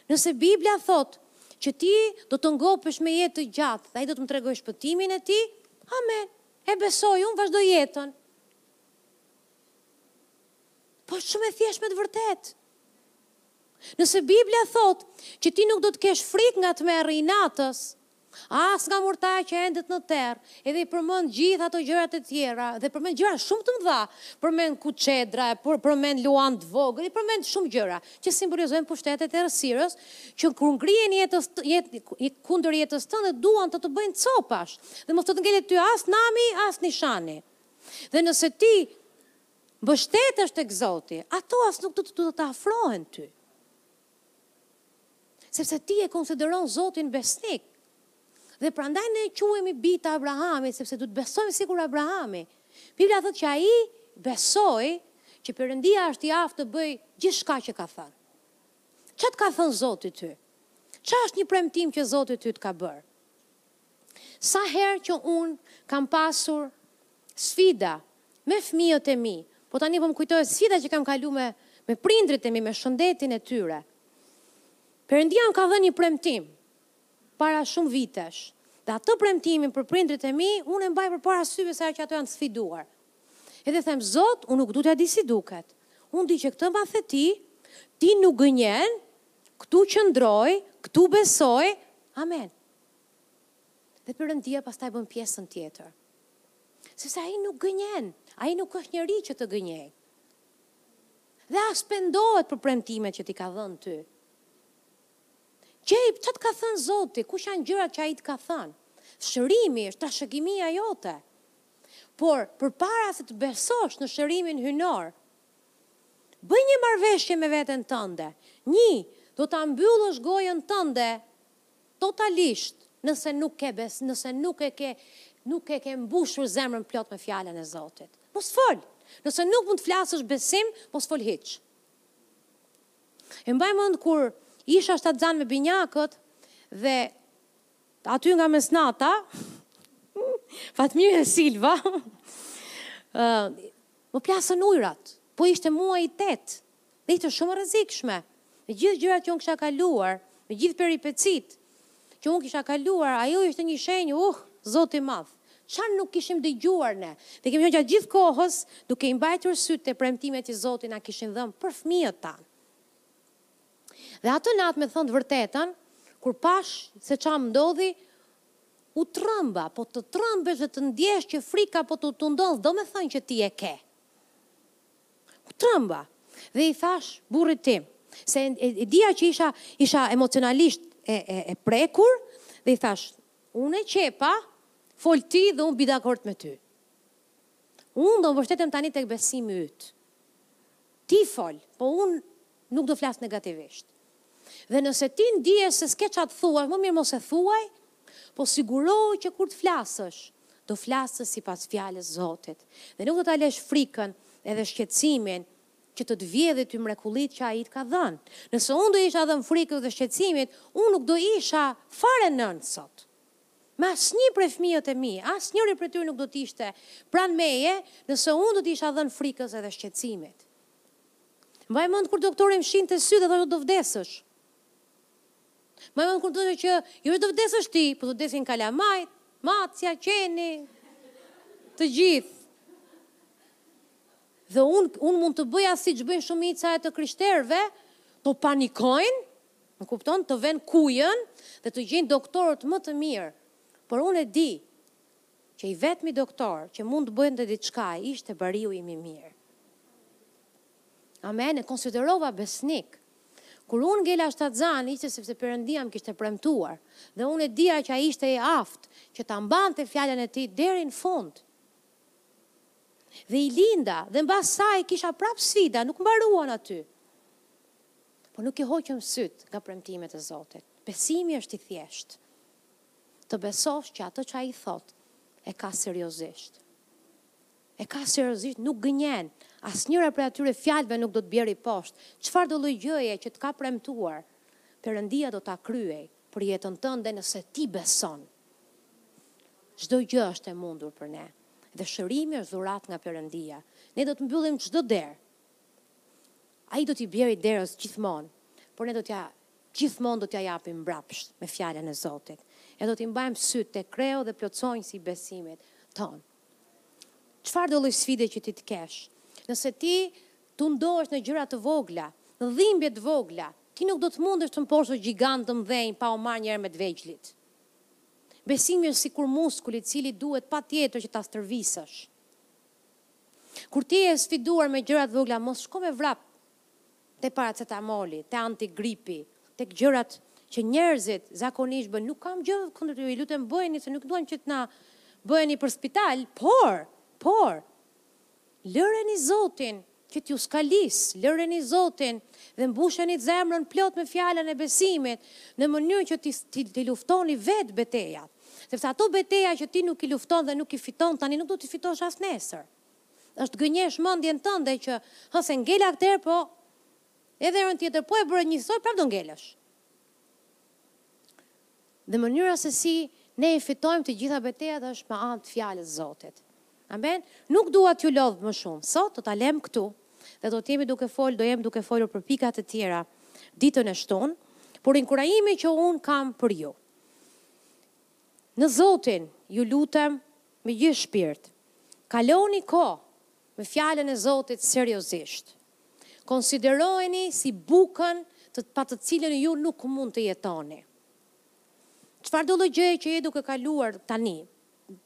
Nëse Bibla thotë që ti do të ngopesh me jetë të gjatë dhe ai do të më tregojë shpëtimin e tij, amen. E besoj, unë vazhdoj jetën. Po është shumë e thjeshtë me të vërtet. Nëse Bibla thotë që ti nuk do të kesh frikë nga tmerri i natës, as nga murtaja që endet në terr, edhe i përmend gjithë ato gjërat e tjera, dhe përmend gjëra shumë të mëdha, përmend kuçedra, përmend luan të vogël, i përmend shumë gjëra, që simbolizojnë pushtetet e errësirës, që kur ngrihen jetës, jet, kundër jetës tënde dhe duan të të bëjnë copash, dhe mos të të ngelet ty as nami, as nishani. Dhe nëse ti mbështetesh tek Zoti, ato as nuk do të të afrohen ty. Sepse ti e konsideron Zotin besnik. Dhe prandaj ne quhemi bij të Abrahamit, sepse do të besojmë sikur Abrahami. Bibla thotë që ai besoi që Perëndia është i aftë të bëjë gjithçka që ka thënë. Ça të ka thënë Zoti ty? Ça është një premtim që Zoti ty të ka bërë? Sa herë që unë kam pasur sfida me fëmijët e mi, po tani po më kujtohet sfida që kam kalu me, me prindrit e mi, me shëndetin e tyre. Perëndia më ka dhënë një premtim para shumë vitesh. Dhe atë premtimin për prindrit e mi, unë e mbaj përpara syve sa që ato janë të sfiduar. Edhe them, Zot, unë nuk du të di si duket. Unë di që këtë ma the ti, ti nuk gënjen, këtu qëndroj, këtu besoj, amen. Dhe Perëndia pastaj bën pjesën tjetër. Sepse ai nuk gënjen, ai nuk është njeri që të gënjejë. Dhe as pendohet për premtimet që t'i ka dhënë ty. Gjej, ça të ka thënë Zoti, kush janë gjërat që ai të ka thënë? Shërimi është trashëgimia jote. Por përpara se të besosh në shërimin hyjnor, bëj një marrëveshje me veten tënde. Një, do ta mbyllësh gojën tënde Totalisht, nëse nuk ke bes, nëse nuk e ke, nuk e ke mbushur zemrën plot me Fjalën e Zotit. Mos fol! Nëse nuk mund të flasësh besim, mos fol hiç. E mbaj mend kur isha shtatzanë me binjakët dhe aty nga mesnata, Fatmirin e Silvën, ë, më plasën ujërat. Po ishte muaji i tetë. Ishte shumë e rrezikshme. Me gjithë gjërat që unë kisha kaluar, me gjithë peripecitë që unë kisha kaluar, ajo ishte një shenjë, uh, Zot i madh! Çfarë nuk kishim dëgjuar ne dhe kemi qenë gjatë gjithë kohës duke i mbajtur sytë te premtimet që Zoti na kishin dhënë për fëmijët tanë. Dhe atë natë, me thënë të vërtetën, kur pashë se çfarë më ndodhi, u trëmba, po të trëmbesh dhe të ndjesh që frika po të tundon, s'do me thënë që ti e ke. U trëmba dhe i thashë burrit tim, se e dija që isha isha emocionalisht e e e prekur dhe i thashë, unë e qepa, fol ti dhe unë bi dakord me ty. Unë do mbështetem tani tek besimi yt. Ti fol, po unë nuk do flas negativisht. Dhe nëse ti ndien se s'ke ça të thuash, më mirë mos e thuaj, po sigurohu që kur të flasësh, do flasësh sipas fjalës së Zotit dhe nuk do ta lësh frikën edhe shqetësimin që të të vjedhë ty mrekullitë që Ai të ka dhënë. Nëse unë do isha dhënë frikës dhe shqetësimit, unë nuk do isha fare nënë sot. Me asnjë prej fëmijët e mi, asnjëri prej tyre nuk do të ishte pranë meje, nëse unë do të isha dhënë frikës edhe shqetësimit. Mbaj mend kur doktori më shihte në sy dhe thoshte do vdesësh. Mbaj mend kur thoshte që jo do vdesësh ti, po do vdesin kalamajt, macja, qeni, të gjithë. Dhe unë mund të bëja siç bëjnë shumica e të krishterëve, të panikojnë, më kupton, të venë kujën dhe të gjejnë doktorët më të mirë. Por unë e di, që i vetmi doktor që mund të bënte diçka ishte bariu im i mirë. Amen, e konsiderova besnik. Kur unë ngela shtatzënë, ishte sepse Perëndia më kishte premtuar dhe unë e dija që ai ishte i aftë që ta mbante fjalën e tij deri në fund. Dhe i linda, dhe mbas saj kisha prap sfida, nuk mbaruan aty. Po nuk i hoqëm sytë nga premtimet e Zotit. Besimi është i thjeshtë. të besosh që atë që ai thotë e ka seriozisht. E ka seriozisht, nuk gënjen. Asnjëra prej atyre fjalëve nuk do të bjerë poshtë. Çfarëdo lloj gjëje që të ka premtuar, Perëndia do ta kryejë për jetën tënde nëse ti beson. Çdo gjë është e mundur për ne dhe shërimi është dhuratë nga Perëndia. Ne do të mbyllim çdo derë. Ai do t'i bjerë derës gjithmonë, por ne do t'ia gjithmonë do t'ia japim mbrapsht me Fjalën e Zotit. E do t'i mbajmë sytë te kreu dhe plotësonjësi i besimit tonë. Çfarëdo lloj sfide që ti të kesh, nëse ti tundohesh në gjëra të vogla, në dhimbje të vogla, ti nuk do të mundesh të mposhtësh gjigantë të mëdhenj pa u marrë njëherë me të vegjlit. Besimi është sikur muskuli i cili duhet patjetër që ta stërvisësh. Kur ti je e sfiduar me gjëra të vogla mos shko me vrap te paracetamoli, te antigripi, tek gjërat që njerëzit zakonisht bëjnë. Nuk kam gjë kundër tyre, ju lutem bëjeni se nuk duam që të na bëheni për spital, por, por lëreni Zotin që t'ju skalisë, lëreni Zotin dhe mbusheni zemrën plot me fjalën e besimit në mënyrë që t'i, t'i, t'i luftoni vetë betejat. Sepse ato beteja që ti nuk i lufton dhe nuk i fiton tani nuk do t'i fitosh as nesër. Është të gënjesh mendjen tënde që hë se ngela këtë herë po edhe herën tjetër po e bëre njësoj prapë do ngelësh. Dhe mënyra se si ne i fitojmë të gjitha betejat është me anë të fjalës Zotit. Amen. Nuk dua t'ju lodh më shumë. Sot do ta lem këtu dhe do të jemi duke fol, do jemi duke folur për pika të tjera ditën e shtunë, por inkurajimi që unë kam për ju Në Zotin, ju lutem me gjithë shpirt, kaloni kohë me Fjalën e Zotit seriozisht. Konsiderojeni si bukën pa të cilën ju nuk mund të jetoni. Çfarëdo lloj gjëje që je duke kaluar tani,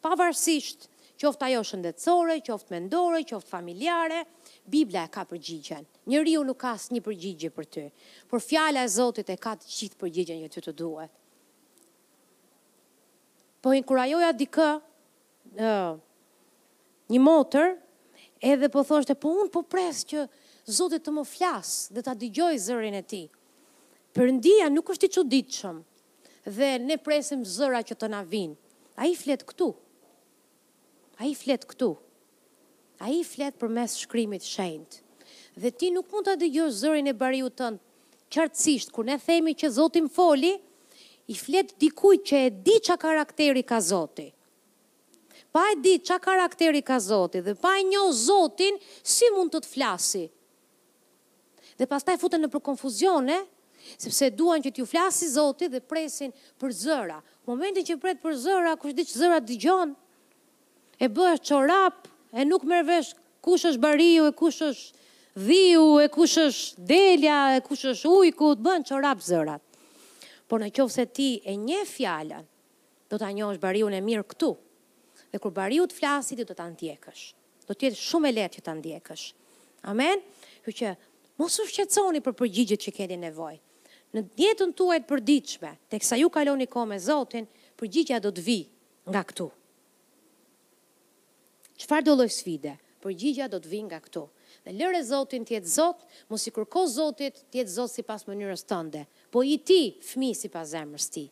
Pavarësisht, qoftë ajo shëndetësore, qoftë mendore, qoftë familjare, Bibla e ka përgjigjen. Njeriu nuk ka asnjë përgjigje për ty, por Fjala e Zotit e ka të gjithë përgjigjen që ty të duhet. Po inkurajoja dikë, ë, një motër, edhe po thoshte, po unë po pres që Zoti të më flasë dhe ta dëgjoj zërin e tij. Perëndia nuk është i çuditshëm, dhe ne presim zëra që të na vijnë. Ai flet këtu. Ai flet këtu. Ai flet përmes shkrimit të shenjtë. Dhe ti nuk mund ta dëgjosh zërin e bariut tënd qartësisht kur ne themi që Zoti më foli, i flet dikujt që e di ça karakteri ka Zoti. Pa e ditë ça karakteri ka Zoti dhe pa e njohë Zotin, si mund të të flasi? Dhe pastaj futen nëpër konfuzione, sepse duan që t'u flasë Zoti dhe presin për zëra. Momentin që pret për zëra, kush di ç'zëra dëgjon, e bëhet çorap, e nuk merr vesh kush është bariu, e kush është dhiu, e kush është delja, e kush është ujku, të bëhen çorap zërat. Por në qoftë se ti e njeh fjalën, do ta njohësh bariun e mirë këtu. Dhe kur bariu të flasi, ti do ta ndjekësh. do të jetë shumë e lehtë që ta ndjekësh. Amen. Kështu që mos u shqetësoni për përgjigjet që keni nevojë. Në jetën tuaj të përditshme, teksa ju kaloni kohë me Zotin, përgjigja do të vijë nga këtu. Çfarëdo lloj sfide? Përgjigja do të vijë nga këtu. Dhe lëre Zotin të jetë Zot, mos i kërko Zotit të jetë Zot sipas mënyrës tënde, po ji ti fëmijë sipas zemrës tij.